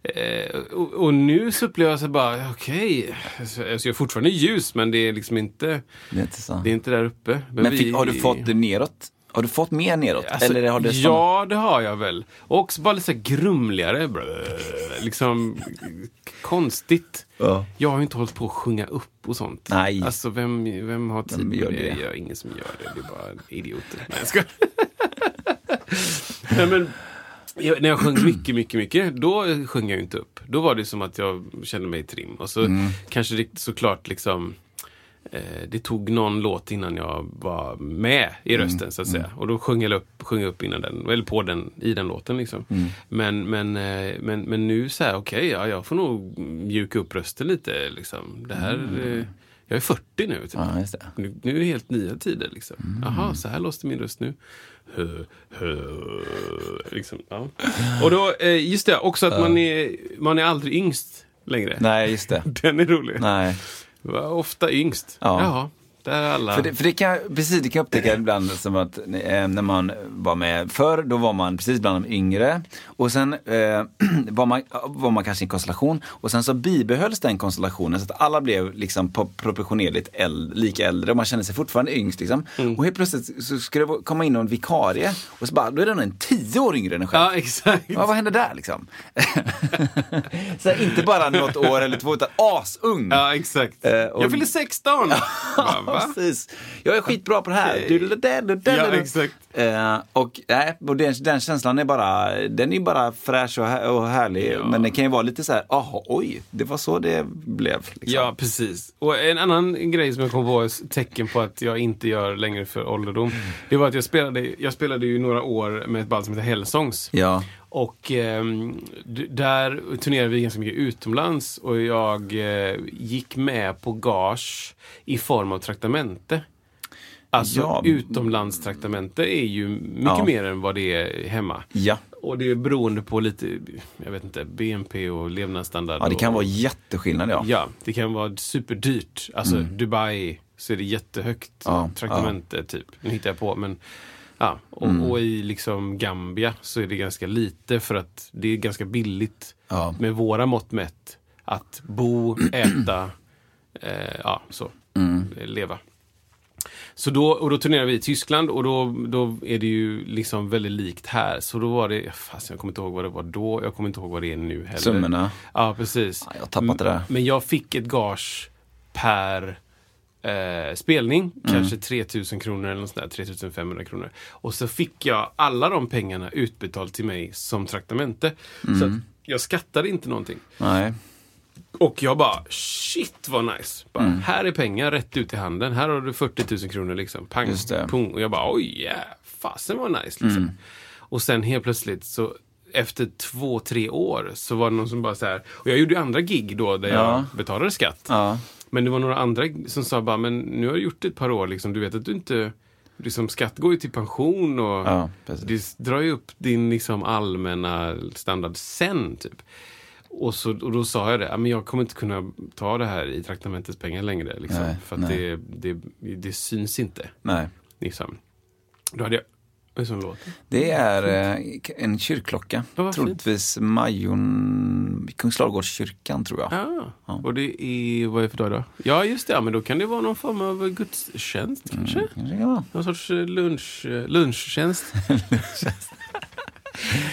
Eh, och, och nu så upplever jag så bara, okej, alltså, alltså, jag är fortfarande ljus men det är liksom inte, Det är inte så. det är inte där uppe. Men vi- fick, har du fått det neråt? Har du fått mer neråt? Alltså, Eller har det ja, det har jag väl. Och också bara lite grumligare. Brö, liksom konstigt. Ja. Jag har ju inte hållit på att sjunga upp och sånt. Nej. Alltså vem, vem har tid med det? Det är ingen som gör det. Det är bara idioter. Nej, jag ska. Nej, men, jag, när jag sjöng mycket, mycket, mycket, då sjöng jag ju inte upp. Då var det som att jag kände mig i trim. Och så Mm. kanske det såklart liksom eh, det tog någon låt innan jag var med i Mm. rösten så att säga. Och då sjöng jag upp, sjöng jag upp innan den, eller på den, i den låten liksom. Mm. Men, men, eh, men, men nu så här, okej, ja, jag får nog mjuka upp rösten lite liksom. Det här, eh, jag är 40 nu. Typ. Ja. Nu, nu är det helt nya tider. Liksom. Mm. Jaha, så här låter min röst nu. Hö, hö, liksom, ja. Och då, eh, just det, också att man, är, man är aldrig yngst längre. Nej, just det. Den är rolig. Nej. Ofta yngst. Ja. Jaha, där är alla. För det, för det kan, precis, det kan jag upptäcka ibland som att eh, när man var med förr, då var man precis bland de yngre. Och sen eh, var, man, var man kanske i en konstellation och sen så bibehölls den konstellationen så att alla blev liksom proportionerligt äldre, lika äldre och man kände sig fortfarande yngst. Liksom. Mm. Och helt plötsligt så skulle det komma in någon vikarie och så bara, då är den en tio år yngre än en själv. Ja, exakt. Ja, vad hände där liksom? så inte bara något år eller två, utan asung. Ja, exakt. Eh, och- Jag fyller 16! Precis. Jag är skitbra på det här. Ja, exakt. Eh, och nej, och den, den känslan är bara, den är bara fräsch och, här, och härlig. Ja. Men den kan ju vara lite så här, aha, oj, det var så det blev. Liksom. Ja, precis. Och en annan grej som jag kom på, är tecken på att jag inte gör längre för ålderdom. Det var att jag spelade, jag spelade ju några år med ett band som heter Hellsongs. Ja. Och d- där turnerade vi ganska mycket utomlands och jag eh, gick med på gage i form av traktamente. Alltså Ja. utomlandstraktamente är ju mycket Ja. mer än vad det är hemma. Ja. Och det är beroende på lite, jag vet inte, BNP och levnadsstandard. ja, det kan och, vara jätteskillnad ja. Ja, det kan vara superdyrt. Alltså Dubai så är det jättehögt Ja, traktamente typ. Nu hittar jag på men Ja, och, och i liksom Gambia så är det ganska lite för att det är ganska billigt Ja. med våra mått mätt att bo, äta, eh, ja så, eh, leva. Så då, och då turnerade vi i Tyskland och då, då är det ju liksom väldigt likt här. Så då var det, fast jag kommer inte ihåg vad det var då, jag kommer inte ihåg vad det är nu heller. Summorna. Ja, precis. Ja, jag har tappat det där. Men jag fick ett gage per eh, spelning, Mm. kanske 3000 kronor eller något sånt där, 3500 kronor. Och så fick jag alla de pengarna utbetalt till mig som traktamente. Mm. Så jag skattade inte någonting. Nej. Och jag bara, shit vad nice. Bara, Mm. Här är pengar rätt ut i handen. Här har du 40 000 kronor liksom. Pang, pung. Och jag bara, oj, yeah, fasen var nice liksom. Mm. Och sen helt plötsligt så efter två, tre år så var det någon som bara så här. Och jag gjorde ju andra gig då där Ja. jag betalade skatt. Ja. Men det var några andra som sa bara, men nu har du gjort det ett par år liksom. Du vet att du inte, liksom skatt går ju till pension och Ja, det drar ju upp din liksom allmänna standard sen typ. Och, så, och då sa jag det, "Ja, men jag kommer inte kunna ta det här i traktamentets pengar längre. Liksom, Nej, för att det, det, det syns inte. Nej. Liksom. Då hade jag, vad är det som låter? Det är en kyrkklocka. Fint. Troligtvis Majorn, Kungsladugårdskyrkan tror jag. Ah, Ja. Och det är, vad är det för dag då? Ja just det, ja, men då kan det vara någon form av gudstjänst kanske? Kanske kan vara. Någon sorts eh, lunch, eh, lunchtjänst.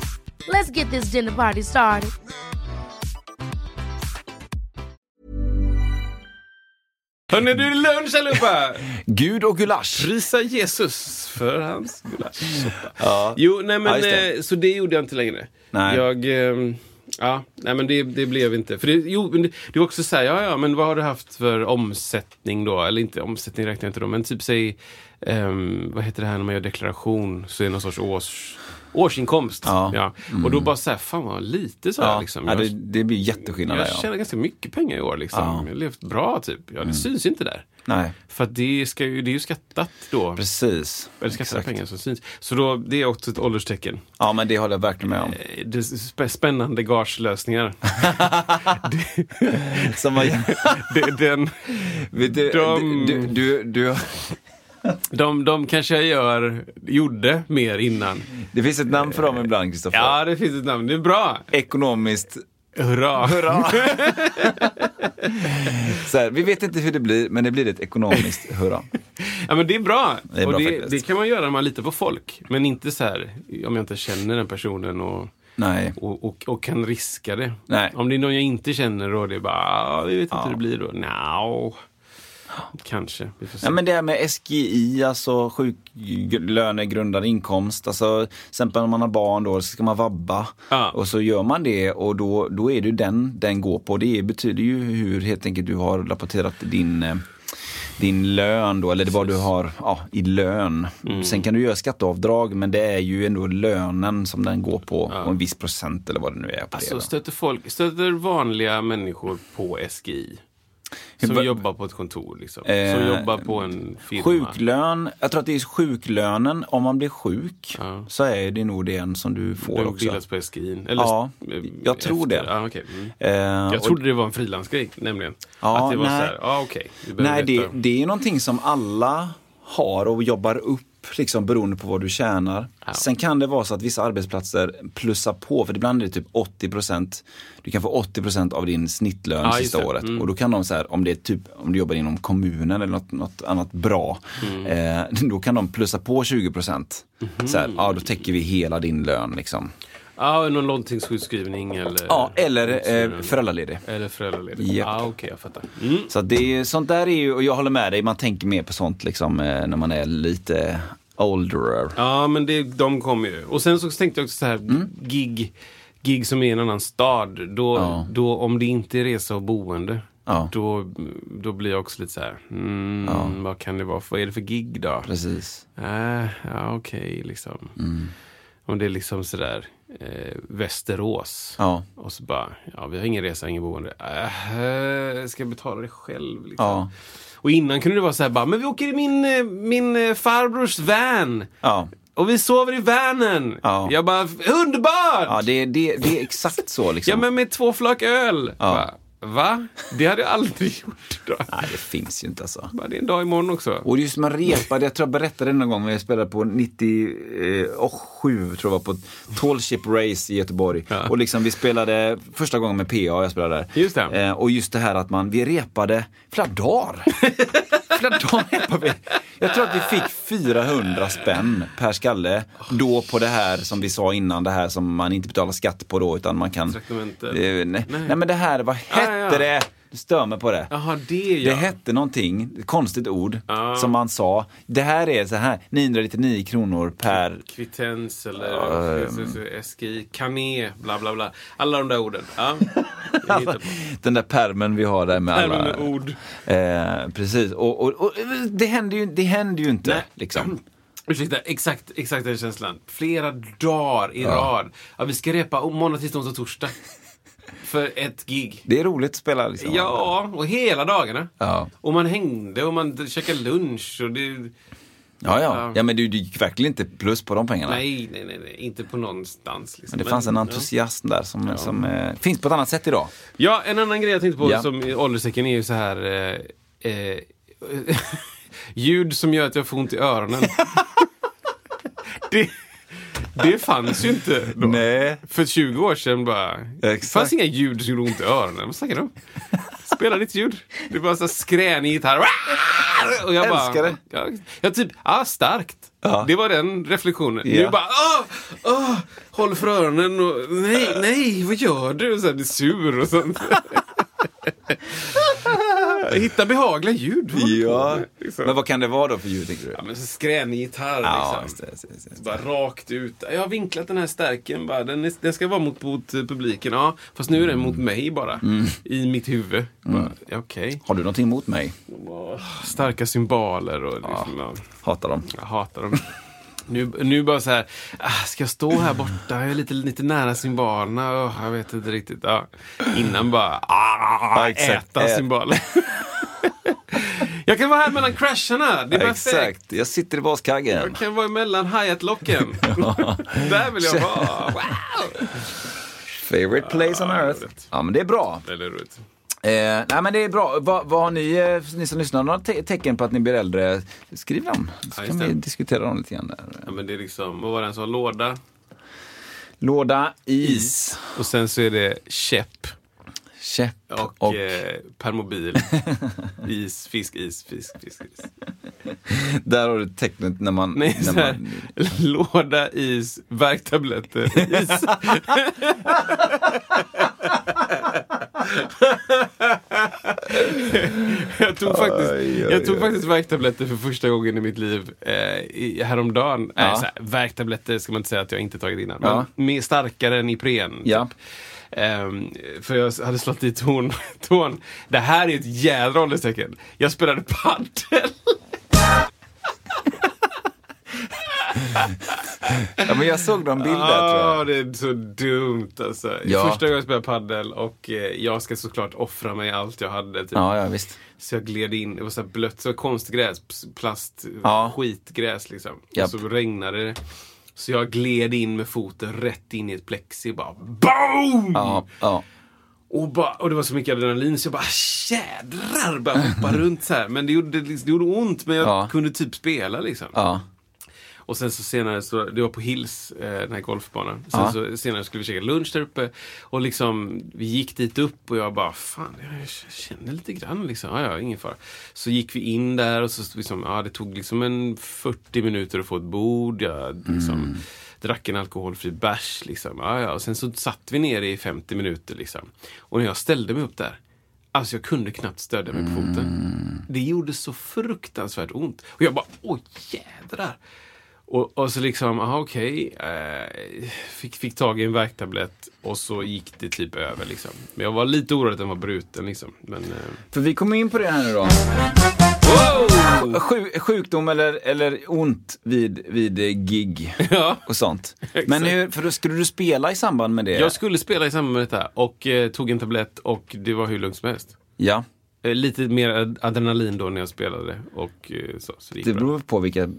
Let's get this dinner party started. Hörni, du är lunch allihopa! Gud och gulasch. Prisa Jesus för hans gulaschsoppa. Ja. Jo, nej men Ja, det. eh, så det gjorde jag inte längre. Nej. Jag, ehm, ja, nej men det, det blev inte. För det, jo, men det, det var också så här, ja ja, men vad har du haft för omsättning då? Eller inte, omsättning räknar jag inte då, men typ säg, ehm, vad heter det här när man gör deklaration? Så är det någon sorts års, årsinkomst. Ja. Och då bara så här, fan vad lite så här Ja, liksom. ja, Jag- det, det blir jätteskillnad där jag ja. tjänar ganska mycket pengar i år liksom. Ja. Mm. Jag har levt bra typ. Ja, det syns inte där. Nej, För det, ska ju, det är ju skattat då. precis. Eller skattade Exakt. pengar som syns. Så då, det är också ett ålderstecken. Ja, men det håller jag verkligen med om. Eh, Det spännande gagelösningar. Som Det- Den, du, De- du, du, du, de, de kanske jag gör, gjorde mer innan. det finns ett namn för dem ibland, Kristoffer. Ja, det finns ett namn. Det är bra. Ekonomiskt Hurra. hurra. Så här, vi vet inte hur det blir, men det blir ett ekonomiskt hurra. Ja, men det är bra. Det är bra det, det kan man göra när man litar på folk. Men inte så här om jag inte känner den personen och, och, och, och kan riska det. Nej. Om det är någon jag inte känner och det är bara, "Ah, vi vet inte Ja. hur det blir då. Nja, kanske. Ja, men det här med SGI, alltså sjuklönegrundande inkomst. Alltså, till exempel om man har barn då, så ska man vabba. Ja. Och så gör man det och då, då är det den den går på. Det betyder ju hur helt enkelt du har rapporterat din eh, din lön då, eller det vad du har ja, i lön. Mm. Sen kan du göra skatteavdrag men det är ju ändå lönen som den går på och en viss procent eller vad det nu är. På det Alltså då. stöter, folk, stöter vanliga människor på SGI? Som jobbar på ett kontor liksom? Eh, som jobbar på en firma? Sjuklön, jag tror att det är sjuklönen, om man blir sjuk Ja. så är det nog den som du får Den också. bildas på SGI? Eller, Ja, eh, jag tror det. Ja, okej. mm. Eh, Jag och- trodde det var en frilansgrej nämligen. Ja, att det var nej. så här, vi behöver Nej, det, det är någonting som alla har och jobbar upp liksom beroende på vad du tjänar. Ja. Sen kan det vara så att vissa arbetsplatser plussar på, för ibland är det typ 80% Du kan få 80% av din snittlön Ja, sista året. Mm. Och då kan de så här, om det är typ, om du jobbar inom kommunen eller något, något annat bra, Mm. eh, då kan de plussa på 20 Mhm. Så här, ja då täcker vi hela din lön liksom. Ja, någon långtidssjukskrivning eller... Ja, eller eh, föräldraledig. Eller föräldraledig. Ja, okej, jag fattar. Mm. Så det är, sånt där är ju, och jag håller med dig, man tänker mer på sånt liksom eh, när man är lite older. Ja, men det, de kommer ju. Och sen så tänkte jag också så här, gig, gig som är i en annan stad. Då, Ja. då om det inte är resa och boende, Ja. då, då blir jag också lite så här, mm, Ja. vad kan det vara? Vad är det för gig då? Precis. Äh, ja, okej, liksom. Mm. Om det är liksom sådär, eh, Västerås. Ja. Och så bara, ja vi har ingen resa, ingen boende. Äh, ska jag betala det själv? Liksom. Ja. Och innan kunde det vara så här bara, men vi åker i min, eh, min eh, farbrors van. Ja. Och vi sover i vanen. Ja. Jag bara, underbart! Ja, det, det, det är exakt så liksom. Ja, men med två flak öl. Ja. Bara, Va? Det hade jag aldrig gjort. Då. Nej, det finns ju inte alltså. Bara, det är en dag imorgon också. Och just man repade, jag tror jag berättade det någon gång, men jag spelade på 97 tror jag var på Tall Ship Race i Göteborg. Ja. Och liksom vi spelade första gången med PA, jag spelade där. Just det. Eh, och just det här att man, vi repade flera dagar. flera dagar repade vi. Jag tror att vi fick 400 spänn per skalle. Då på det här som vi sa innan, det här som man inte betalar skatt på då utan man kan... Eh, nej, Nej. nej men det här, vad hette ja. det? Du stör mig på det. Jaha, det ja. Det hette någonting, ett konstigt ord, Ja. som man sa. Det här är så här 999 kronor per... Kvittens eller Ja, SGI, kané, bla bla bla. Alla de där orden. Ja, hittar på. Den där permen vi har där med alla... Även med ord. Eh, precis, och, och, och det, händer ju, det händer ju inte. Nej. Liksom. Ursäkta, exakt, exakt den känslan. Flera dagar i rad. Ja, vi ska repa måndag, tisdag, onsdag, torsdag. För ett gig. Det är roligt att spela liksom. Ja, och hela dagarna. Ja. Och man hängde och man käkade lunch och det... Ja, ja. Ja. ja men du, du gick verkligen inte plus på de pengarna. Nej, nej, nej, nej. inte på någonstans. Liksom. Men det fanns en ja. entusiasm där som, som eh, finns på ett annat sätt idag. Ja, en annan grej jag tänkte på Ja. som i ålderstecken är ju så här... Eh, eh, ljud som gör att jag får ont i öronen. det, det fanns ju inte då. Nej. För 20 år sedan bara. Det Exakt. fanns inga ljud som gjorde ont i öronen. Vad snackar du om? Spela ditt ljud. Det var så skränig gitarr. Och jag bara, Älskar det. Jag, jag typ, ah, starkt. Ja. Det var den reflektionen. Ja. Nu bara, ah, ah, håll för öronen och nej, nej, vad gör du? Och här, blir sur och sånt. Hitta behagliga ljud. Ja. Liksom. Men vad kan det vara då för ljud tycker du? Ja, men så Ja, liksom. just det, just det, just. Bara rakt ut. Jag har vinklat den här stärken bara. Den, är, den ska vara mot, mot publiken. Ja, fast nu är den mot mig bara. Mm. I mitt huvud. Ja, Okej. Har du någonting emot mig? Starka symboler och liksom, ja. Hatar dem. Jag hatar dem. Nu, nu bara så här, ah, ska jag stå här borta? Jag är lite, lite nära symbolerna. Oh, jag vet inte riktigt. Ja. Innan bara, ah, Ja, äta symboler. Jag kan vara här mellan crasharna. Det är perfekt. Exakt, jag sitter i baskaggen. Jag kan vara emellan hi-hat-locken. Där vill jag vara. Wow! Favorite place on earth. Ja, men det är bra. Det är roligt. Eh, nej, men det är bra. Vad, vad har ni, eh, ni som lyssnar, några te- tecken på att ni blir äldre? Skriv dem, så Ja, kan just vi det. diskutera dem lite grann. Där. Ja, men det är liksom, vad var det han sa? Låda. Låda, is, Och sen så är det käpp. Käpp Och, och, Eh, permobil. is, fisk, is, fisk, fisk, is. där har du tecknet när man... Nej, när här, man låda, is, värktabletter, is. jag tog faktiskt, Oj, oj, jag tog oj. faktiskt värktabletter för första gången i mitt liv eh, häromdagen. Ja. Här, värktabletter ska man inte säga att jag inte tagit innan. Ja. Men starkare än Ipren. Ja. Typ. Ehm, för jag hade slått i tån, tån. Det här är ett jädra ålderstecken. Jag spelade padel. ja, men jag såg någon bild där tror Ah, jag. det är så dumt alltså. Ja. Första gången jag spelade padel och eh, jag ska såklart offra mig allt jag hade. Typ. Ja, ja, visst. Så jag gled in, det var så blött, så konstgräs, plast, Ja. skitgräs liksom. Japp. Och så regnade det. Så jag gled in med foten rätt in i ett plexi bara BOOM! Ja, ja. Och, bara, och det var så mycket adrenalin så jag bara jädrar bara hoppa runt så här. Men det gjorde, det gjorde ont men jag Ja. kunde typ spela liksom. ja. Och sen så senare, så, det var på Hills, eh, den här golfbanan. Sen Ja. så senare skulle vi käka lunch där uppe. Och liksom, vi gick dit upp och jag bara, fan jag känner lite grann liksom. Ja, ja, ingen fara. Så gick vi in där och så liksom, ja det tog liksom en 40 minuter att få ett bord. Jag liksom, drack en alkoholfri bärs liksom. Ja, ja. Och sen så satt vi ner i 50 minuter liksom. Och när jag ställde mig upp där, Alltså jag kunde knappt stödja mig på foten. Det gjorde så fruktansvärt ont. Och jag bara, åh jädrar. Och, och så liksom, aha okej. Eh, fick, fick tag i en värktablett och så gick det typ över liksom. Men jag var lite orolig att den var bruten liksom. Men, eh, För vi kommer in på det här nu då. wow! Sju, sjukdom eller, eller ont vid, vid gig Ja. och sånt. Men hur, för då skulle du spela i samband med det? Jag skulle spela i samband med detta och eh, tog en tablett och det var hur lugnt som helst. Ja, lite mer ad- adrenalin då när jag spelade och eh, så. så det det beror på vilka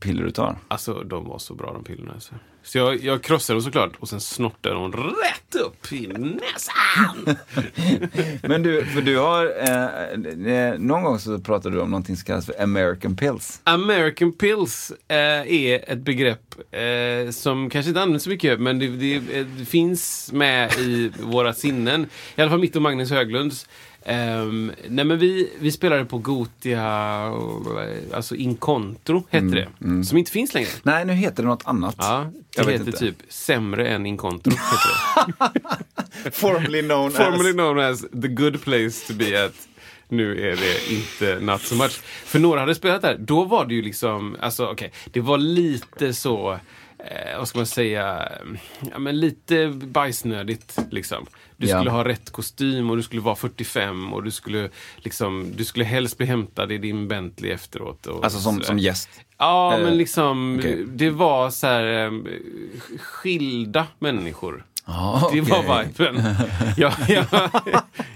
piller du tar. Alltså de var så bra de pillerna. Alltså. Så jag, jag krossade dem såklart och sen snortade de rätt upp i näsan. Men du, för du har, eh, eh, någon gång så pratade du om någonting som kallas för American pills. American pills eh, är ett begrepp eh, som kanske inte används så mycket men det, det, eh, det finns med i våra sinnen. I alla fall mitt och Magnus Höglunds. Ehm, nej men vi, vi spelade på Gotia, alltså Incontro hette det. Som inte finns längre. Nej, nu heter det något annat. Ja, Jag det vet heter typ Sämre än Incontro. Formerly known Formerly known as the good place to be at. Nu är det inte not so much. För några hade spelat där, då var det ju liksom, alltså okej, det var lite så, eh, vad ska man säga, ja men lite bajsnödigt liksom. Du Ja. skulle ha rätt kostym och du skulle vara 45 och du skulle liksom, du skulle helst bli hämtad i din Bentley efteråt. Och Alltså som, som gäst. Ja, Eh, men liksom, okej. det var så här eh, skilda människor. Ja, Det var viben. Jag, jag,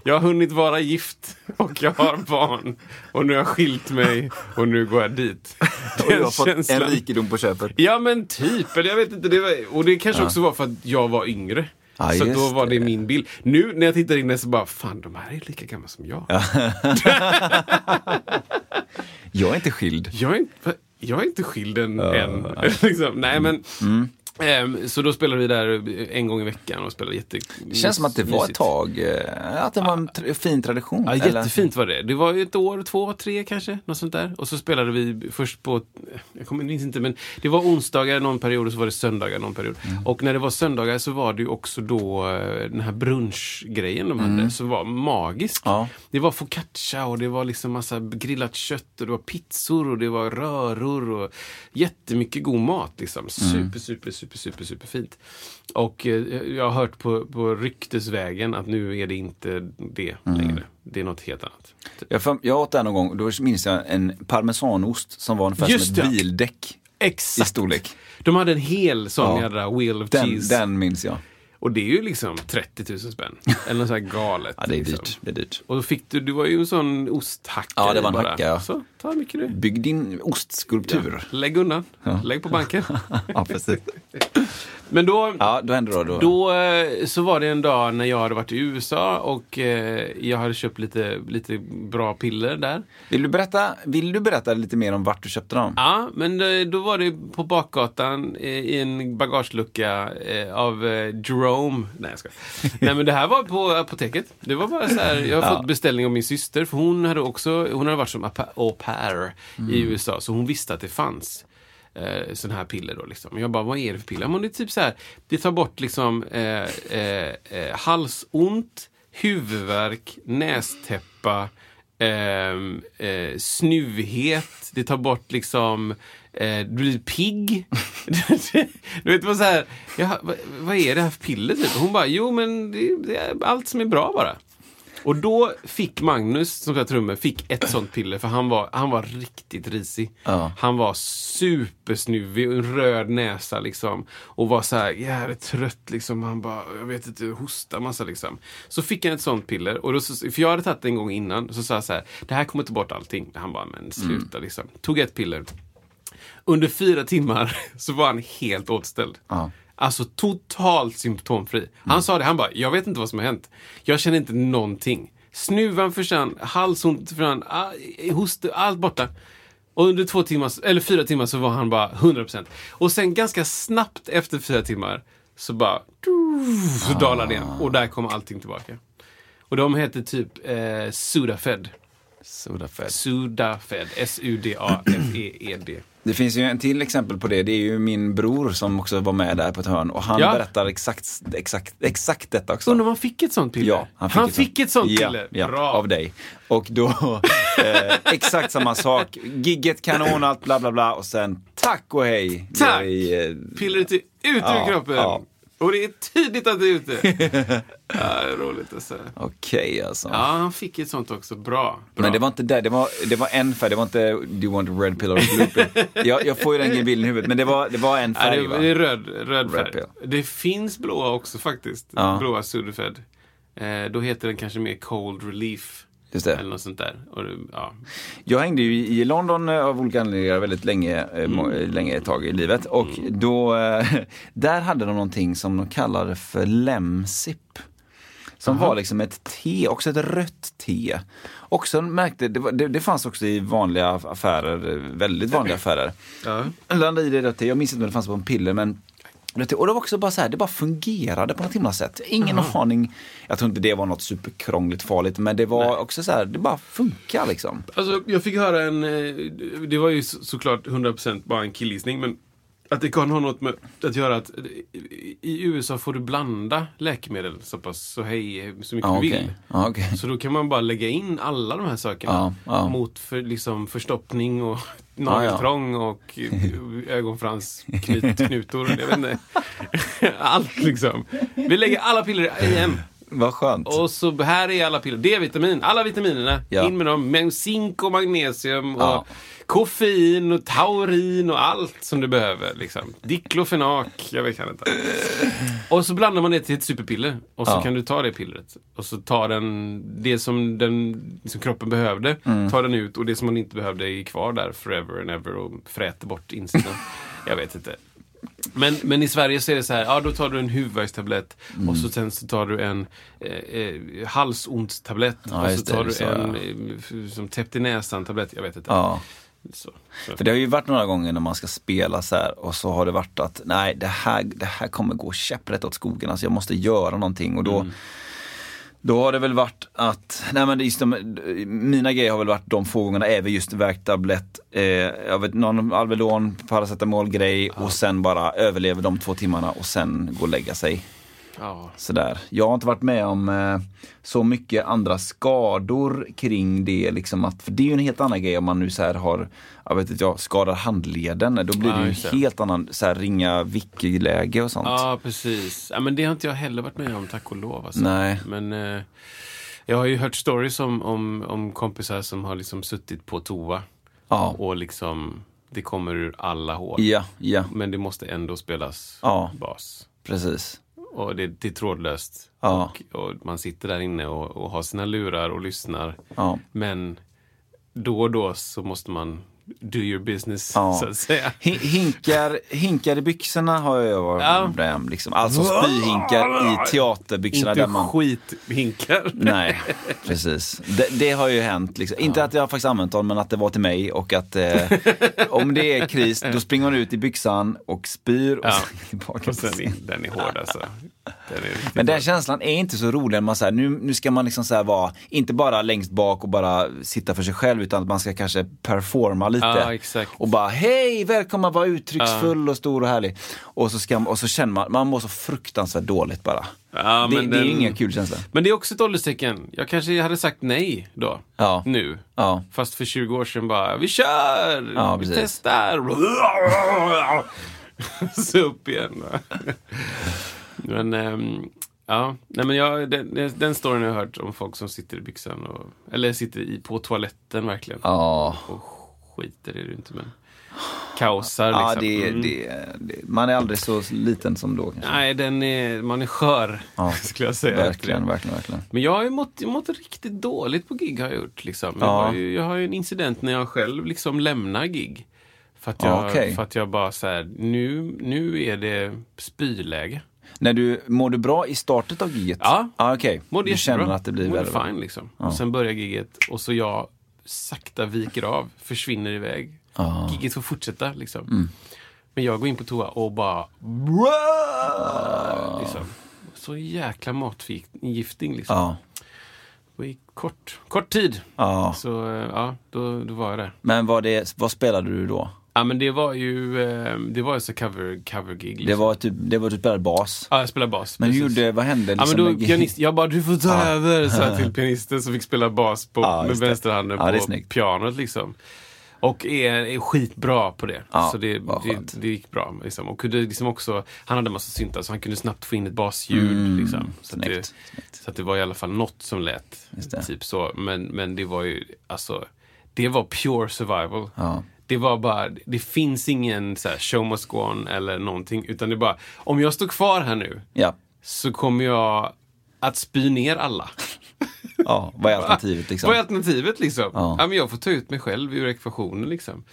jag har hunnit vara gift och jag har barn. Och nu har jag skilt mig och nu går jag dit. Och du har fått en rikedom på köpet. Ja men typ, eller jag vet inte. Det var, och det kanske också var för att jag var yngre. Ja, så då var det det. min bild. Nu när jag tittar in så bara, fan de här är lika gamla som jag. Jag är inte skild. Jag, är inte, jag är inte skild än. än. liksom, nej men, Ehm, så då spelade vi där en gång i veckan och spelade jätte... Det känns som att det var ett tag, eh, att det var en tr- fin tradition. Ja, eller? jättefint var det. Det var ett år, två, tre kanske, något sånt där. Och så spelade vi först på, jag kommer minns inte, men det var onsdagar någon period och så var det söndagar någon period. Mm. Och när det var söndagar så var det ju också då eh, den här brunchgrejen de hade, som var magisk. Mm. Ja. Det var focaccia och det var liksom massa grillat kött och det var pizzor och det var röror och jättemycket god mat liksom. Mm. Super, super, super, super, super fint. Och eh, jag har hört på, på ryktesvägen att nu är det inte det Mm. längre. Det är något helt annat. Jag, för, jag åt där någon gång, då minns jag en parmesanost som var ungefär Just som det. ett bildäck i Exakt. storlek. De hade en hel sån Ja. jädra wheel of Den, cheese. den minns jag. Och det är ju liksom 30 000 spänn. Eller något så här galet. Ja, det är liksom. dyrt. Det är dyrt. Och då fick du, du var ju en sån osthackare Ja, det var en bara. hacka, ja. Så, ta mycket du. Bygg din ostskulptur. Lägg undan. Ja. Lägg på banken. Ja, precis. Men då, Ja, då det då. då. Eh, så var det en dag när jag hade varit i USA och eh, jag hade köpt lite, lite bra piller där. Vill, du berätta, vill du berätta lite mer om vart du köpte dem? Ja, men eh, då var det på bakgatan eh, i en bagagelucka av Jerome. Nej, jag ska. Nej, men det här var på apoteket. Det var bara så här, jag har Ja. fått beställning av min syster för hon hade också, hon hade varit som apa- au pair i USA så hon visste att det fanns eh, sån här piller då liksom. Jag bara, vad är det för piller? Men det är typ så här, det tar bort liksom eh, eh, eh, halsont, huvudvärk, nästäppa, ehm, eh, snuvhet, det tar bort liksom eh, du blir pigg. du vet, vad så här, ja, vad, vad är det här för piller? Typ? Hon bara, jo men det, det är allt som är bra bara. Och då fick Magnus, som spelar trummor, fick ett sånt piller för han var, han var riktigt risig. Ja. Han var supersnuvig och en röd näsa liksom. Och var så här jävligt trött liksom. Han bara, jag vet inte, hostar massa liksom. Så fick han ett sånt piller. Och då, för jag hade tagit det en gång innan. Så sa jag så här, det här kommer ta bort allting. Han bara, men sluta liksom. Tog ett piller. Under fyra timmar så var han helt återställd. Ja. Alltså totalt symptomfri. Han sa det, han bara, jag vet inte vad som har hänt. Jag känner inte någonting. Snuvan försvann, halsont försvann, ah, hosta, allt borta. Och under två timmar, eller fyra timmar så var han bara 100%. Och sen ganska snabbt efter fyra timmar så bara, så dalade det igen. Och där kom allting tillbaka. Och de heter typ eh, Sudafed. Sudafed. Sudafed, S-U-D-A-F-E-E-D. Det finns ju en till exempel på det. Det är ju min bror som också var med där på ett hörn och han Ja. berättar exakt, exakt, exakt detta också. Undrar om han fick ett sånt piller? Ja, han fick, ett sånt ja, piller. Ja, Bra. av dig. Och då, eh, exakt samma sak. Gigget kanon, allt bla bla bla och sen tack och hej. Tack! I, eh, Pillret är ute Ja, ur kroppen. Ja. Och det är tydligt att det är ute. ja, det är roligt alltså. Okej alltså. Ja, han fick ett sånt också. Bra. Bra. Men det var inte där, det var, det var en färg, det var inte Do you want red pill or blue pill? jag, jag får ju den bilden i huvudet, men det var, det var en Ja, färg det, va? det är röd, röd färg. pill. Det finns blåa också faktiskt. Ja. Blåa Sudafed. Eh, då heter den kanske mer Cold Relief. Just det. Eller något sånt där. Och, ja. Jag hängde ju i London eh, av olika anledningar väldigt länge, eh, Mm. eh, länge ett tag i livet. Och då, eh, där hade de någonting som de kallade för lemsip. Som var liksom ett te, också ett rött te. Också märkte, det, var, det, det fanns också i vanliga affärer, väldigt vanliga affärer. Ja. Landade i det rött te, jag minns inte om det fanns på en piller men. Och det var också bara så här, det bara fungerade på något himla sätt. Ingen aning, jag tror inte det var något superkrångligt farligt men det var också så här, det bara funkar liksom. Alltså, jag fick höra en... eh, Det var ju så- såklart 100% bara en killgissning, men att det kan ha något med att göra att i- USA får du blanda läkemedel så pass så hej så mycket Ja, du okej. vill. Ja, okej. Så då kan man bara lägga in alla de här sakerna ja. mot för, liksom förstoppning och nageltrång och ögonfransknutor. Jag vet inte. Allt liksom. Vi lägger alla piller i en. Vad skönt. Och så här är alla piller. D-vitamin, alla vitaminerna. Ja. In med dem. Med zink och magnesium och. Koffein och taurin och allt som du behöver. Liksom. Diklofenak, jag vet inte. Och så blandar man det till ett superpiller. Och så Ja. kan du ta det pillret. Och så tar den det som, den, som kroppen behövde, Mm. tar den ut och det som man inte behövde är kvar där forever and ever och fräter bort insidan. jag vet inte. Men, men i Sverige så är det så här, ja då tar du en huvudvärkstablett Mm. och så sen så tar du en eh, eh, halsondstablett Ja, och så tar det du sa en som täppt i näsan tablett, jag vet inte. Ja. Så. Så. För det har ju varit några gånger när man ska spela så här och så har det varit att nej, det här, det här kommer gå käpprätt åt skogen. Alltså jag måste göra någonting och då Då har det väl varit att, nej men just de, mina grejer har väl varit de få gångerna är väl just värktablett, eh, jag vet, någon Alvedon, paracetamolgrej och sen bara överlever de två timmarna och sen gå och lägga sig. Ja. Sådär. Jag har inte varit med om eh, så mycket andra skador kring det. Liksom att, för det är ju en helt annan grej om man nu så här har, jag vet inte, jag skadar handleden. Då blir Ja, det ju en helt annan, så här, ringa vickläge och sånt. ja, precis. Ja, men det har inte jag heller varit med om, tack och lov. Alltså. Nej. Men eh, jag har ju hört stories om, om, om kompisar som har liksom suttit på toa Ja, och liksom, det kommer ur alla hål. ja, ja Men det måste ändå spelas Ja. bas. precis. Och det, det är trådlöst. Ja. Och, och man sitter där inne och, och har sina lurar och lyssnar. Ja. Men då och då så måste man do your business, Ja. så att säga. Hi- Hinkar, hinkar i byxorna har jag varit Ja. med om. Liksom. Alltså spyhinkar i teaterbyxorna. Inte där man... skithinkar. Nej, precis. Det, det har ju hänt. Liksom. Inte att jag faktiskt använt dem, men att det var till mig och att eh, om det är kris, då springer man ut i byxan och spyr och Ja. sen tillbaka Och sen, den är hård alltså. Är Men den hård. känslan är inte så rolig man säger nu, nu ska man liksom så här vara, inte bara längst bak och bara sitta för sig själv utan att man ska kanske performa lite. Exakt. Och bara hej, välkommen, vara uttrycksfull och stor och härlig. Och så, ska, och så känner man, man mår så fruktansvärt dåligt bara. Ja, det, det är den- ingen kul känsla. Men det är också ett ålderstecken. Jag kanske hade sagt nej då. Ja. Nu. Ja. Fast för 20 år sedan bara, vi kör! Ja, vi testar! Så upp igen. men, ehm, ja. Nej, men jag, den, den- storyn har jag hört om folk som sitter i byxan. Och, eller sitter i, på toaletten verkligen. Ja. Och skiter är det inte, men kaosar liksom. Ja, det, Mm. det, det, man är aldrig så liten som då. Kanske. Nej, den är, man är skör, Ja, skulle jag säga. Verkligen, verkligen, verkligen. Men jag har ju mått, mått riktigt dåligt på gig har jag gjort. Liksom. Jag, Ja. har ju, jag har ju en incident när jag själv liksom lämnar gig. För att jag, Ja, okej. för att jag bara så här, nu, nu är det spyläge. När du, mår du bra i startet av giget? Ja. ah, okej. Mådde Du känner att det blir Mådde värre? fine liksom. Och sen börjar giget och så jag sakta viker av, försvinner iväg. Ja. Mm. Giget får fortsätta liksom. Men jag går in på toa och bara... Liksom. Så jäkla matförgiftning liksom. Ja. Och i kort, kort tid. ja. Så eh, ja, då, då var jag där. Men vad, det, vad spelade du då? Ja men det var ju, eh, det var ju så cover, cover gig. Liksom. Det var typ, det var du spelade bas? Ja, jag spelade bas. Men hur gjorde, vad hände? Ja Liksom men då, med- pianist, jag bara du får ta Ja. över, sa jag till pianisten som fick spela bas på, Ja, med vänsterhanden Ja, på snyggt. pianot liksom. Och är, är skitbra på det. Ja, så det, det, det gick bra. Liksom. Och kunde liksom också, han hade en massa syntar så han kunde snabbt få in ett basljud. Mm, liksom. så, att det, snyggt, snyggt. så att det var i alla fall något som lät. Typ så. Men, men det var ju, alltså, det var pure survival. Ja. Det var bara, det finns ingen så här, show must go on eller någonting. Utan det är bara, om jag står kvar här nu Ja. så kommer jag att spy ner alla. ja, vad är alternativet liksom? Vad är alternativet liksom? Ja. Ja. men jag får ta ut mig själv ur ekvationen liksom.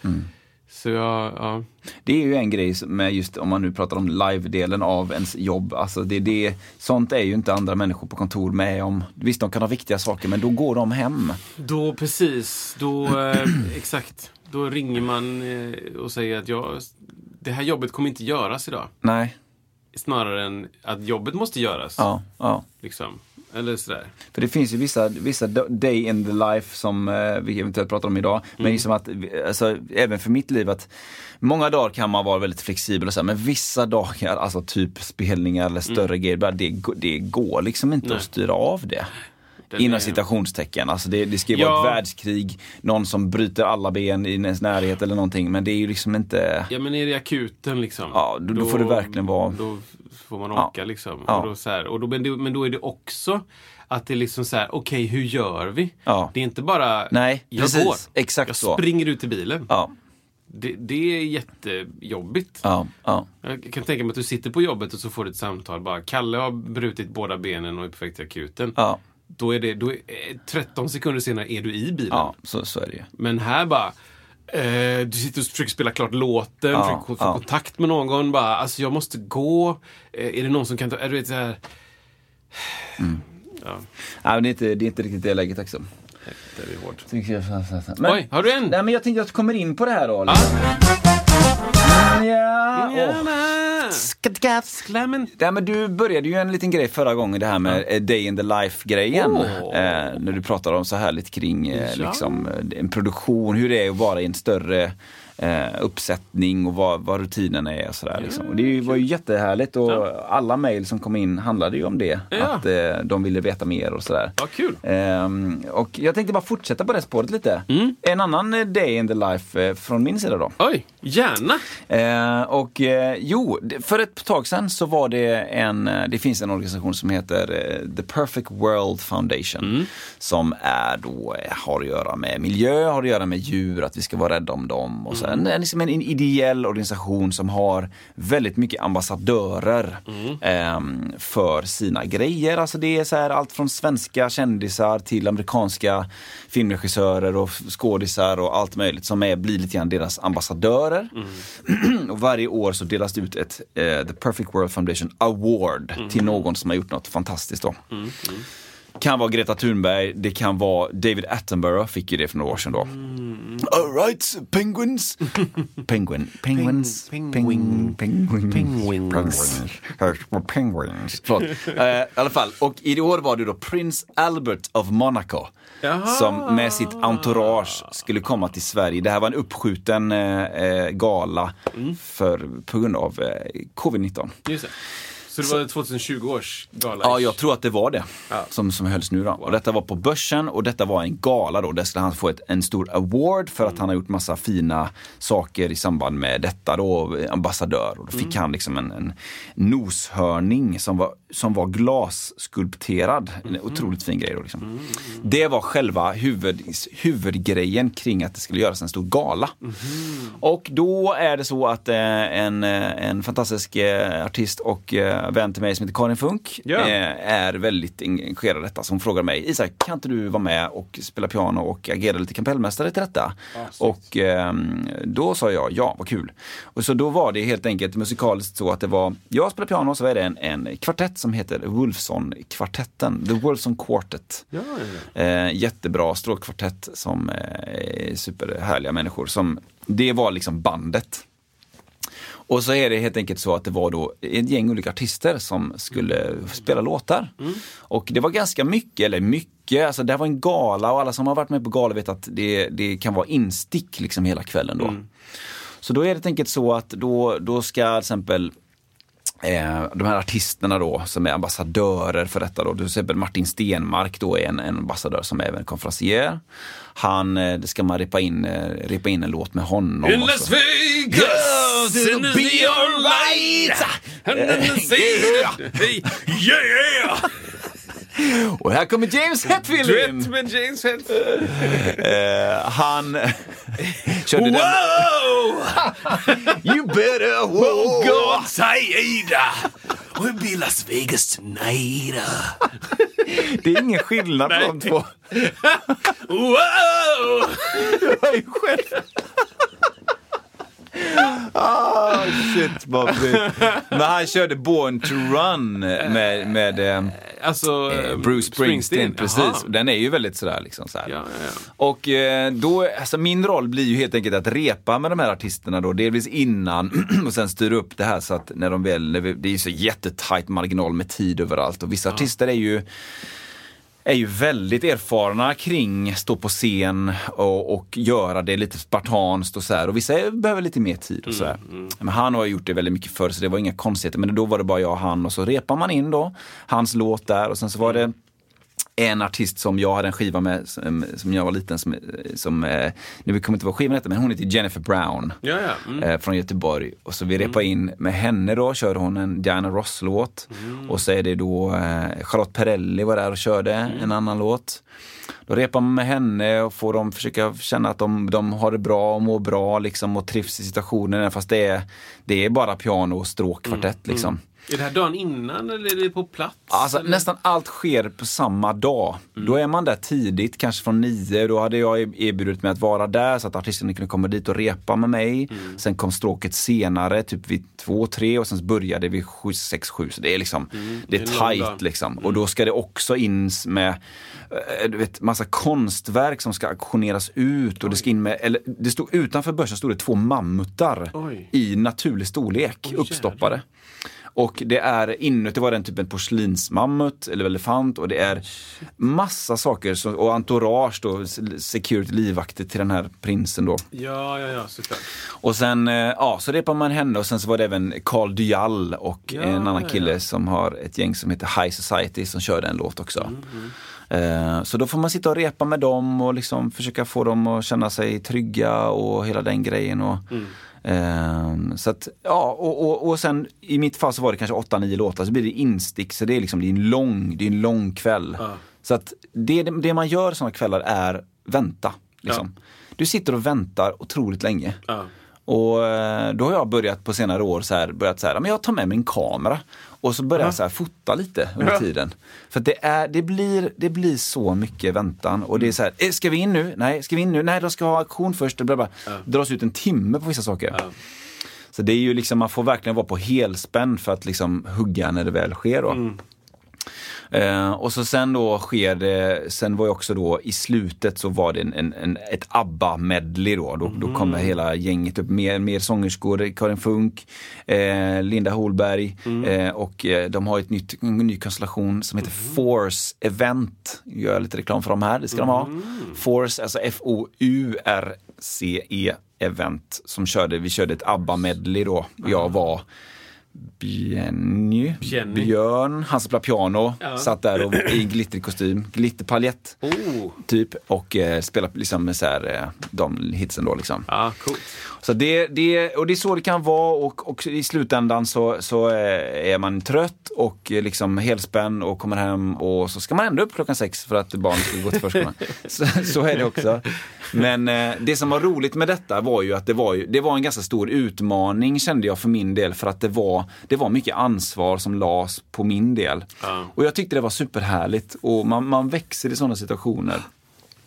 Så jag, ja. Det är ju en grej med just om man nu pratar om live-delen av ens jobb. Alltså det, det, sånt är ju inte andra människor på kontor med om. Visst, de kan ha viktiga saker, men då går de hem. Då precis, då, eh, exakt. Då ringer man eh, och säger att jag, det här jobbet kommer inte göras idag. Nej, Snarare än att jobbet måste göras. ja, ja. Liksom. Eller sådär. För det finns ju vissa, vissa day in the life som eh, vi eventuellt pratar om idag. Men liksom att, alltså, även för mitt liv att många dagar kan man vara väldigt flexibel och så här, men vissa dagar, alltså typ spelningar eller större grejer, bara det, går- det går liksom inte Nej. att styra av det. Den Inom är- citationstecken. Alltså det, det ska ju Ja. vara ett världskrig, någon som bryter alla ben i ens närhet eller någonting. Men det är ju liksom inte... Ja men är det akuten liksom. Ja, då- då får det verkligen vara- Då får man Ja. åka liksom. Ja. Och då, så här, och då, men, det, men då är det också att det är liksom så här, okej hur gör vi? Ja. Det är inte bara, Nej, jag precis. går. Exakt jag så. springer ut till bilen. Ja, Det, det är jättejobbigt. ja, ja. Jag kan tänka mig att du sitter på jobbet och så får du ett samtal bara, Kalle har brutit båda benen och är på väg till akuten. Ja, Då är det, då är, eh, 13 sekunder senare är du i bilen. ja så, så är det ju. Men här bara, eh, du sitter och försöker spela klart låten, Ja, försöker få ja. kontakt med någon. Bara, alltså jag måste gå. Eh, är det någon som kan ta, är du vet så här. Ja. Nej, det, är inte, det är inte riktigt det läget också. Det är hårt. Men, Oj, har du en? Nej, men jag tänkte att jag kommer in på det här då. Liksom. Ja, åh. Nej, men du började ju en liten grej förra gången, det här med eh, Day in the Life-grejen. Åh. Eh, när du pratade om så här lite kring eh, liksom, eh, en produktion, hur det är att vara i en större eh, uppsättning och vad, vad rutinerna är och sådär. Liksom. Och det ju- var ju jättehärligt och alla mejl som kom in handlade ju om det. Ja. Att eh, de ville veta mer och sådär. Vad kul. Ehm, och jag tänkte bara fortsätta på det spåret lite. Mm. En annan eh, Day in the Life eh, från min sida då. Oj, gärna. Eh, och eh, jo, för ett tag sedan så var det en, eh, det finns en organisation som heter eh, The Perfect World Foundation. Som är då, eh, har att göra med miljö, har att göra med djur, att vi ska vara rädda om dem. Och så. Alltså, en, en, liksom en ideell organisation som har väldigt mycket ambassadörer ehm, för sina grejer. Alltså det är så här allt från svenska kändisar till amerikanska filmregissörer och skådisar och allt möjligt som är, blir lite grann deras ambassadörer. och varje år så delas det ut ett eh, The Perfect World Foundation Award till någon som har gjort något fantastiskt. Då. Mm, mm. Kan vara Greta Thunberg, det kan vara David Attenborough, fick ju det för några år sedan då. All right, penguins. Penguin, penguins, Peng- penguin, penguin, Penguins. penguins. penguins. Förlåt. Eh, I alla fall, och i år var det då Prince Albert of Monaco. Jaha. Som med sitt entourage skulle komma till Sverige. Det här var en uppskjuten eh, gala för, på grund av eh, covid-19. Just det. Så det var 2020 års gala? Ja, jag tror att det var det Ja. som, som hölls nu då. Och detta var på Börsen och detta var en gala då. Där skulle han få ett, en stor award för att han har gjort massa fina saker i samband med detta då, ambassadör. Och då fick han liksom en, en noshörning som var, som var glasskulpterad. En otroligt fin grej då liksom. Det var själva huvud, huvudgrejen kring att det skulle göras en stor gala. Och då är det så att eh, en, eh, en fantastisk eh, artist och eh, vän till mig som heter Karin Funk eh, är väldigt engagerad i detta. Så hon frågar mig, Isak, kan inte du vara med och spela piano och agera lite kapellmästare till detta? och ehm, då sa jag, ja, vad kul. Och så då var det helt enkelt musikaliskt så att det var, jag spelar piano och så är det en, en kvartett som heter Wolfson-kvartetten, The Wolfson Quartet. Ja, ja, ja. Eh, jättebra stråkkvartett som eh, är superhärliga människor. Som, det var liksom bandet. Och så är det helt enkelt så att det var då ett gäng olika artister som skulle spela låtar. Och det var ganska mycket, eller mycket, alltså det här var en gala och alla som har varit med på gala vet att det, det kan vara instick liksom hela kvällen då. Så då är det helt enkelt så att då, då ska till exempel Eh, de här artisterna då som är ambassadörer för detta då, till exempel Martin Stenmark då är en, en ambassadör som är även konferencier. Han, eh, det ska man repa in, eh, repa in en låt med honom. In Las. Vegas! Yes, it'll be alright! Hey, Yeah! Och här kommer James Hetfield in! Duett med James Hetfield. Eh, han körde den. Wow! You better walk! God säga We'll be Las Vegas tonight. Det är ingen skillnad på de två. Wow! Var ju själv. Ah, shit Bobby. Men han körde Born to Run med, med eh, Alltså, eh, Bruce Springsteen. Precis. Jaha. Den är ju väldigt sådär liksom. Så här. Ja, ja, ja. Och eh, då, alltså min roll blir ju helt enkelt att repa med de här artisterna då, delvis innan och sen styra upp det här så att när de väl, det är ju så jättetajt marginal med tid överallt och vissa artister är ju är ju väldigt erfarna kring stå på scen och, och göra det lite spartanskt och så här. Och vissa behöver lite mer tid och så här. Men han har gjort det väldigt mycket förr så det var inga konstigheter. Men då var det bara jag och han och så repar man in då hans låt där och sen så var det en artist som jag hade en skiva med som, som jag var liten som, som eh, nu kommer inte vad skivan heter men hon heter Jennifer Brown. Ja, ja. Mm. Eh, från Göteborg. Och så vi repade in med henne då, körde hon en Diana Ross-låt. Mm. Och så är det då eh, Charlotte Perrelli var där och körde Mm. en annan låt. Då repar man med henne och får dem försöka känna att de, de har det bra och mår bra liksom och trivs i situationen. Fast det är, det är bara piano och stråkkvartett Mm. liksom. Är det här dagen innan eller är det på plats? Alltså, eller? nästan allt sker på samma dag. Då är man där tidigt, kanske från nio. Då hade jag erbjudit mig att vara där så att artisterna kunde komma dit och repa med mig. Sen kom stråket senare, typ vid två, tre och sen började vi sju, sex, sju. Så det är liksom, det är det är tight dag. liksom. Och då ska det också in med eh, du vet, massa konstverk som ska auktioneras ut. Och det ska in med, eller det stod, utanför börsen stod det två mammutar Oj. i naturlig storlek, uppstoppade. Och det är inuti var det en typ en porslinsmammut eller elefant och det är massa saker som, och entourage då, security livvakter till den här prinsen då. Ja, ja, ja, såklart. Och sen, eh, ja, så repar man henne och sen så var det även Carl Dyal och Ja, en annan kille ja. som har ett gäng som heter High Society som körde en låt också. Mm, Eh, Så då får man sitta och repa med dem och liksom försöka få dem att känna sig trygga och hela den grejen. Och, Mm. Eh, så att, ja, och, och, och sen i mitt fall så var det kanske 8-9 låtar, så blir det instick, så det är liksom det är en lång, det är en lång kväll. Ja. Så att det, det man gör sådana kvällar är vänta. Liksom. Du sitter och väntar otroligt länge. Ja. Och eh, då har jag börjat på senare år så här, börjat så här, men jag tar med min kamera och så börjar jag så här fota lite under Ja. tiden. För det, är, det, blir, det blir så mycket väntan och det är så här, eh, ska vi in nu? Nej, ska vi in nu? Nej, de ska ha auktion först. Det bara, dras ut en timme på vissa saker. Så det är ju liksom, man får verkligen vara på helspänn för att liksom hugga när det väl sker då. Mm. Eh, och så sen då sker det, sen var ju också då i slutet så var det en, en, en, ett ABBA-medley då. Då, då kommer hela gänget upp, mer, mer sångerskor, Karin Funk, eh, Linda Holberg eh, och eh, de har ett nytt, en ny konstellation som heter Force Event. Gör jag lite reklam för dem här, det ska de ha. Force, alltså F-O-U-R-C-E Event som körde, vi körde ett ABBA-medley då. Jag var Benny. Björn, han som spelar piano, satt där och, i glittrig kostym, glitterpaljett Oh. typ och eh, spelade liksom så här, eh, de hitsen då liksom. Ja, coolt. Så det, det, och det är så det kan vara och, och i slutändan så, så eh, är man trött och eh, liksom helspänn och kommer hem och så ska man ändå upp klockan sex för att barnen ska gå till förskolan. så, så är det också. Men eh, det som var roligt med detta var ju att det var, ju, det var en ganska stor utmaning kände jag för min del för att det var, det var mycket ansvar som lades på min del. Ja. Och jag tyckte det var superhärligt och man, man växer i sådana situationer.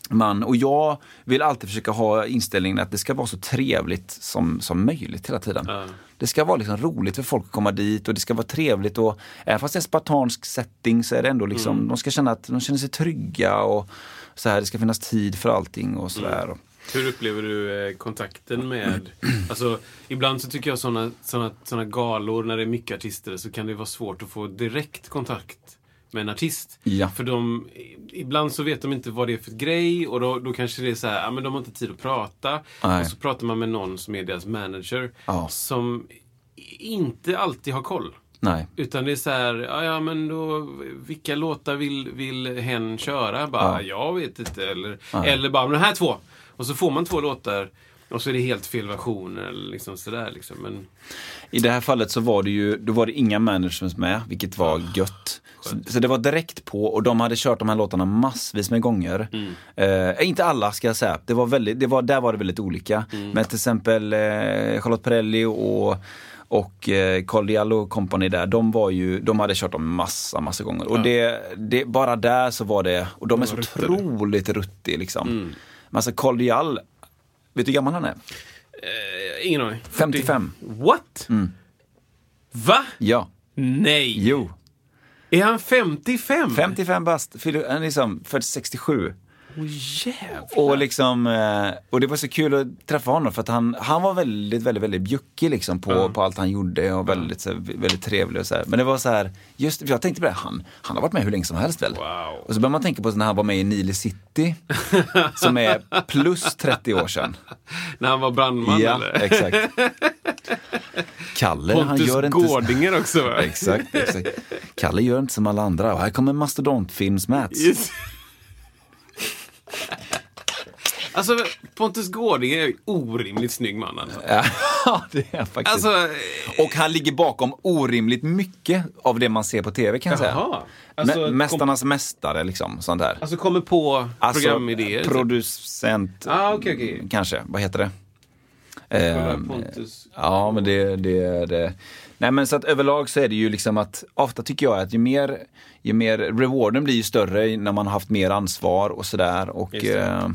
Man, och jag vill alltid försöka ha inställningen att det ska vara så trevligt som, som möjligt hela tiden. Ja. Det ska vara liksom roligt för folk att komma dit och det ska vara trevligt och även fast det är en spartansk setting så är det ändå liksom, de ska känna att de känner sig trygga och så här, det ska finnas tid för allting och sådär. Hur upplever du eh, kontakten med... Alltså, ibland så tycker jag såna, såna, såna galor när det är mycket artister så kan det vara svårt att få direkt kontakt med en artist. Ja. För de, ibland så vet de inte vad det är för grej och då, då kanske det är så här, ja men de har inte tid att prata. Nej. Och så pratar man med någon som är deras manager Ja. som inte alltid har koll. Nej. Utan det är så här, ja, ja men då, vilka låtar vill, vill hen köra? Bara, jag vet inte. Eller, eller bara, men de här två. Och så får man två låtar och så är det helt fel versioner. Liksom sådär liksom. Men, I det här fallet så var det ju, då var det inga managers med, vilket var gött. Så, så det var direkt på och de hade kört de här låtarna massvis med gånger. Eh, inte alla ska jag säga, det var väldigt, det var, där var det väldigt olika. Men till exempel eh, Charlotte Perrelli och och eh, Carl Diallo och company där, de var ju, de hade kört dem massa, massa gånger. Och det, det, bara där så var det, och de är så otroligt ruttiga liksom. Men alltså Carl Diall, vet du hur gammal han är? eh, ingen aning. 55. What? Va? Ja, Nej! jo. Är han 55? 55 bast, fyller- han är liksom född 67. Jävlar. Och, liksom, eh, och det var så kul att träffa honom för att han, han var väldigt, väldigt, väldigt bjuckig liksom på, på allt han gjorde och väldigt, så, här, väldigt trevlig och så här. Men det var så här, just jag tänkte på det, han, han har varit med hur länge som helst väl? Wow. Och så börjar man tänka på när han var med i Nile City, som är plus 30 år sedan. När han var brandman ja, eller? exakt. Kalle, han Pontus gör inte... Gårdinger också va? Exakt, exakt. Kalle gör inte som alla andra. Och här kommer mastodontfilms-Mats. Alltså, Pontus Gårdinger är ju orimligt snygg man alltså. Ja, det är faktiskt. Alltså, Och han ligger bakom orimligt mycket av det man ser på tv kan jag säga. Jaha. Alltså, Mä- Mästarnas mästare liksom, sånt där. alltså kommer på Alltså, programidéer. typ. Producent, Ah, okej, okej. kanske, vad heter det? Ehm, Pontus. Ja, men det, det, det. Nej men så att överlag så är det ju liksom att ofta tycker jag att ju mer, ju mer rewarden blir ju större när man har haft mer ansvar och sådär. Och, eh,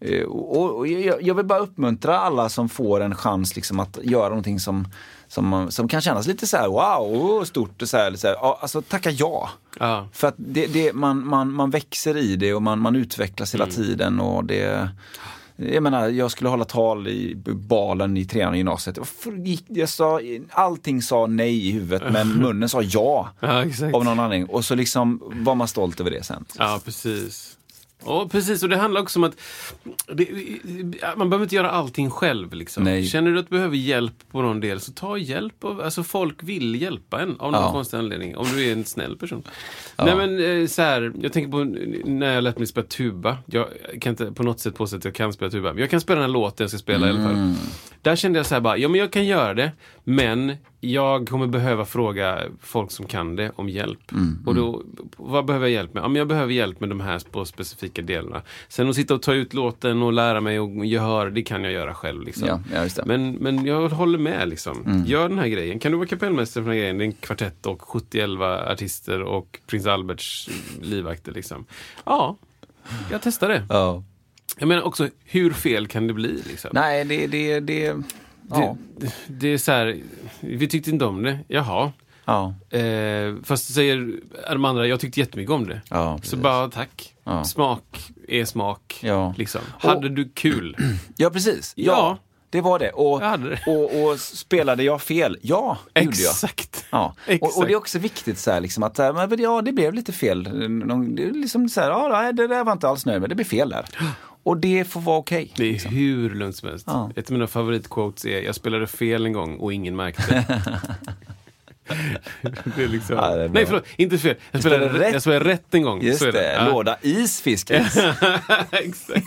eh, och, och jag, jag vill bara uppmuntra alla som får en chans liksom att göra någonting som, som, som kan kännas lite så här wow, oh, stort och så här, så här. Alltså tacka ja. Ja. För att det, det, man, man, man växer i det och man, man utvecklas hela tiden och det jag menar, jag skulle hålla tal i balen i trean i gymnasiet. Jag sa, allting sa nej i huvudet men munnen sa ja. Ja. Av någon anledning. Och så liksom var man stolt över det sen. Ja, precis. Ja, precis. Och det handlar också om att det, man behöver inte göra allting själv. Liksom. Nej. Känner du att du behöver hjälp på någon del, så ta hjälp. Av, alltså folk vill hjälpa en av någon Ja. konstig anledning. Om du är en snäll person. Nej men eh, så här, jag tänker på när jag lät mig spela tuba. Jag kan inte på något sätt påstå att jag kan spela tuba. Men jag kan spela den här låten jag ska spela i alla fall. Mm. Där kände jag så här bara, ja men jag kan göra det. Men jag kommer behöva fråga folk som kan det om hjälp. Mm, Och då, vad behöver jag hjälp med? Ja men jag behöver hjälp med de här på specifika delarna. Sen att sitta och ta ut låten och lära mig och gehör, det kan jag göra själv. Liksom. Ja, ja. Men, men jag håller med liksom. Gör den här grejen. Kan du vara kapellmästare för den här grejen? Det är en kvartett och 71 artister och prins Alberts livvakter liksom. Ja, jag testar det. Ja. Jag menar också, hur fel kan det bli? Liksom? Nej, det, det, det, ja. det, det är så här, vi tyckte inte om det. Jaha. ja. Eh, fast säger de andra, jag tyckte jättemycket om det. Ja, så bara tack. Ja. Smak är smak. Ja. Liksom. Och- Hade du kul? ja, precis. Ja. Ja. Det var det. Och, det. och, och spelade jag fel? Ja, det gjorde jag. Exakt. Ja, och, Exakt. och det är också viktigt så här, liksom, att men, ja, det blev lite fel. Någon- liksom så här, ja, det där var inte alls nöjd med, det blev fel där. Och det får vara okej. Det är hur lugnt som helst. Ja. Ett av mina favoritquotes är jag spelade fel en gång och ingen märkte. det är liksom... Ja, det är. Nej, förlåt. Inte fel. Jag spelade, spelade rätt. jag spelade rätt en gång. Just Så är det, Ja. låda is. Exakt.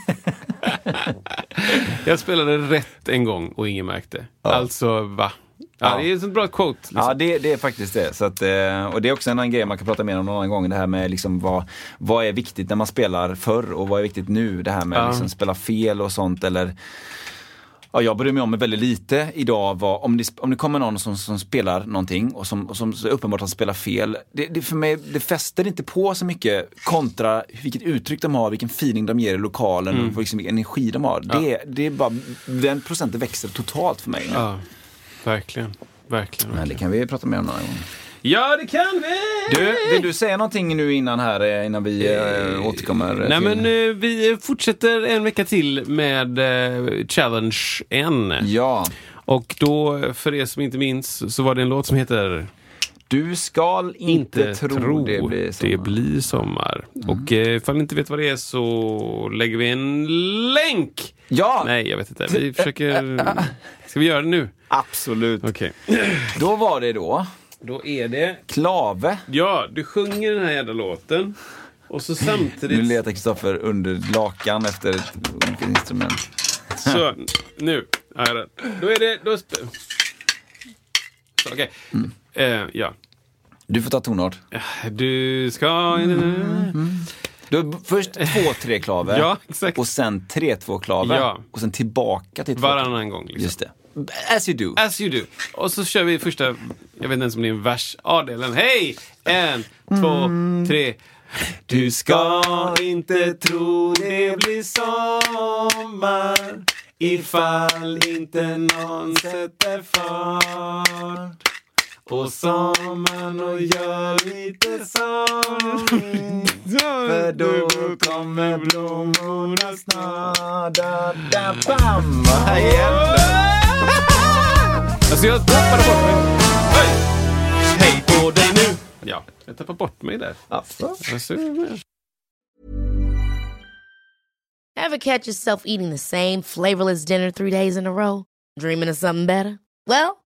jag spelade rätt en gång och ingen märkte. Alltså, va? Ja, Ja. Det är ett sånt bra quote. Liksom. Ja, det, det är faktiskt det. Så att, eh, och det är också en annan grej man kan prata mer om någon annan gång. Det här med liksom vad, vad är viktigt när man spelar förr och vad är viktigt nu? Det här med Ja. liksom spela fel och sånt. Eller, ja, jag bryr mig om väldigt lite idag. Vad, om, det, om det kommer någon som, som spelar någonting och som, och som uppenbart har spelat fel. Det, det, för mig, det fäster inte på så mycket kontra vilket uttryck de har, vilken feeling de ger i lokalen och liksom vilken energi de har. Det, det är bara, den procenten växer totalt för mig. Ja, verkligen. Verkligen. Men det kan vi prata mer om någon gång. Ja, det kan vi! Du, vill du säga någonting nu innan här, eh, innan vi eh, återkommer? Nej, till... men eh, vi fortsätter en vecka till med eh, Challenge N. Ja, Och då, för er som inte minns, så var det en låt som heter du skall inte, tro, det blir sommar. det blir sommar. Och eh, ifall ni inte vet vad det är så lägger vi en länk. Ja, Nej, jag vet inte. Vi försöker... Ska vi göra det nu? absolut. Okej. Då var det då Då är det... Klave. Ja, du sjunger den här jävla låten. Och så Nu samtidigt... letar Kristoffer under lakan efter ett instrument. Så, nu. Ja. Då är det... Då så, Okej. Mm. Eh, ja. Du får ta tonart. Du ska... Du, har först två tre klave Ja, exakt. och sen tre två klave Ja. och sen tillbaka till två. Varannan gång. Liksom. Just det. As you do. As you do. Och så kör vi första, jag vet inte ens om det är en vers, A-delen. Hej! En, två, tre. Du ska inte tro det blir sommar ifall inte någon sätter fart på sommaren och gör lite sång. För då kommer blommorna snart. Da, da, bam! Igen. Alltså jag tappade bort mig. Hej! Hej på dig nu! Ja, jag tappade bort mig där. Alltså. Alltså, Ever catch yourself eating the same flavorless dinner three days in a row? Dreaming of something better? Well,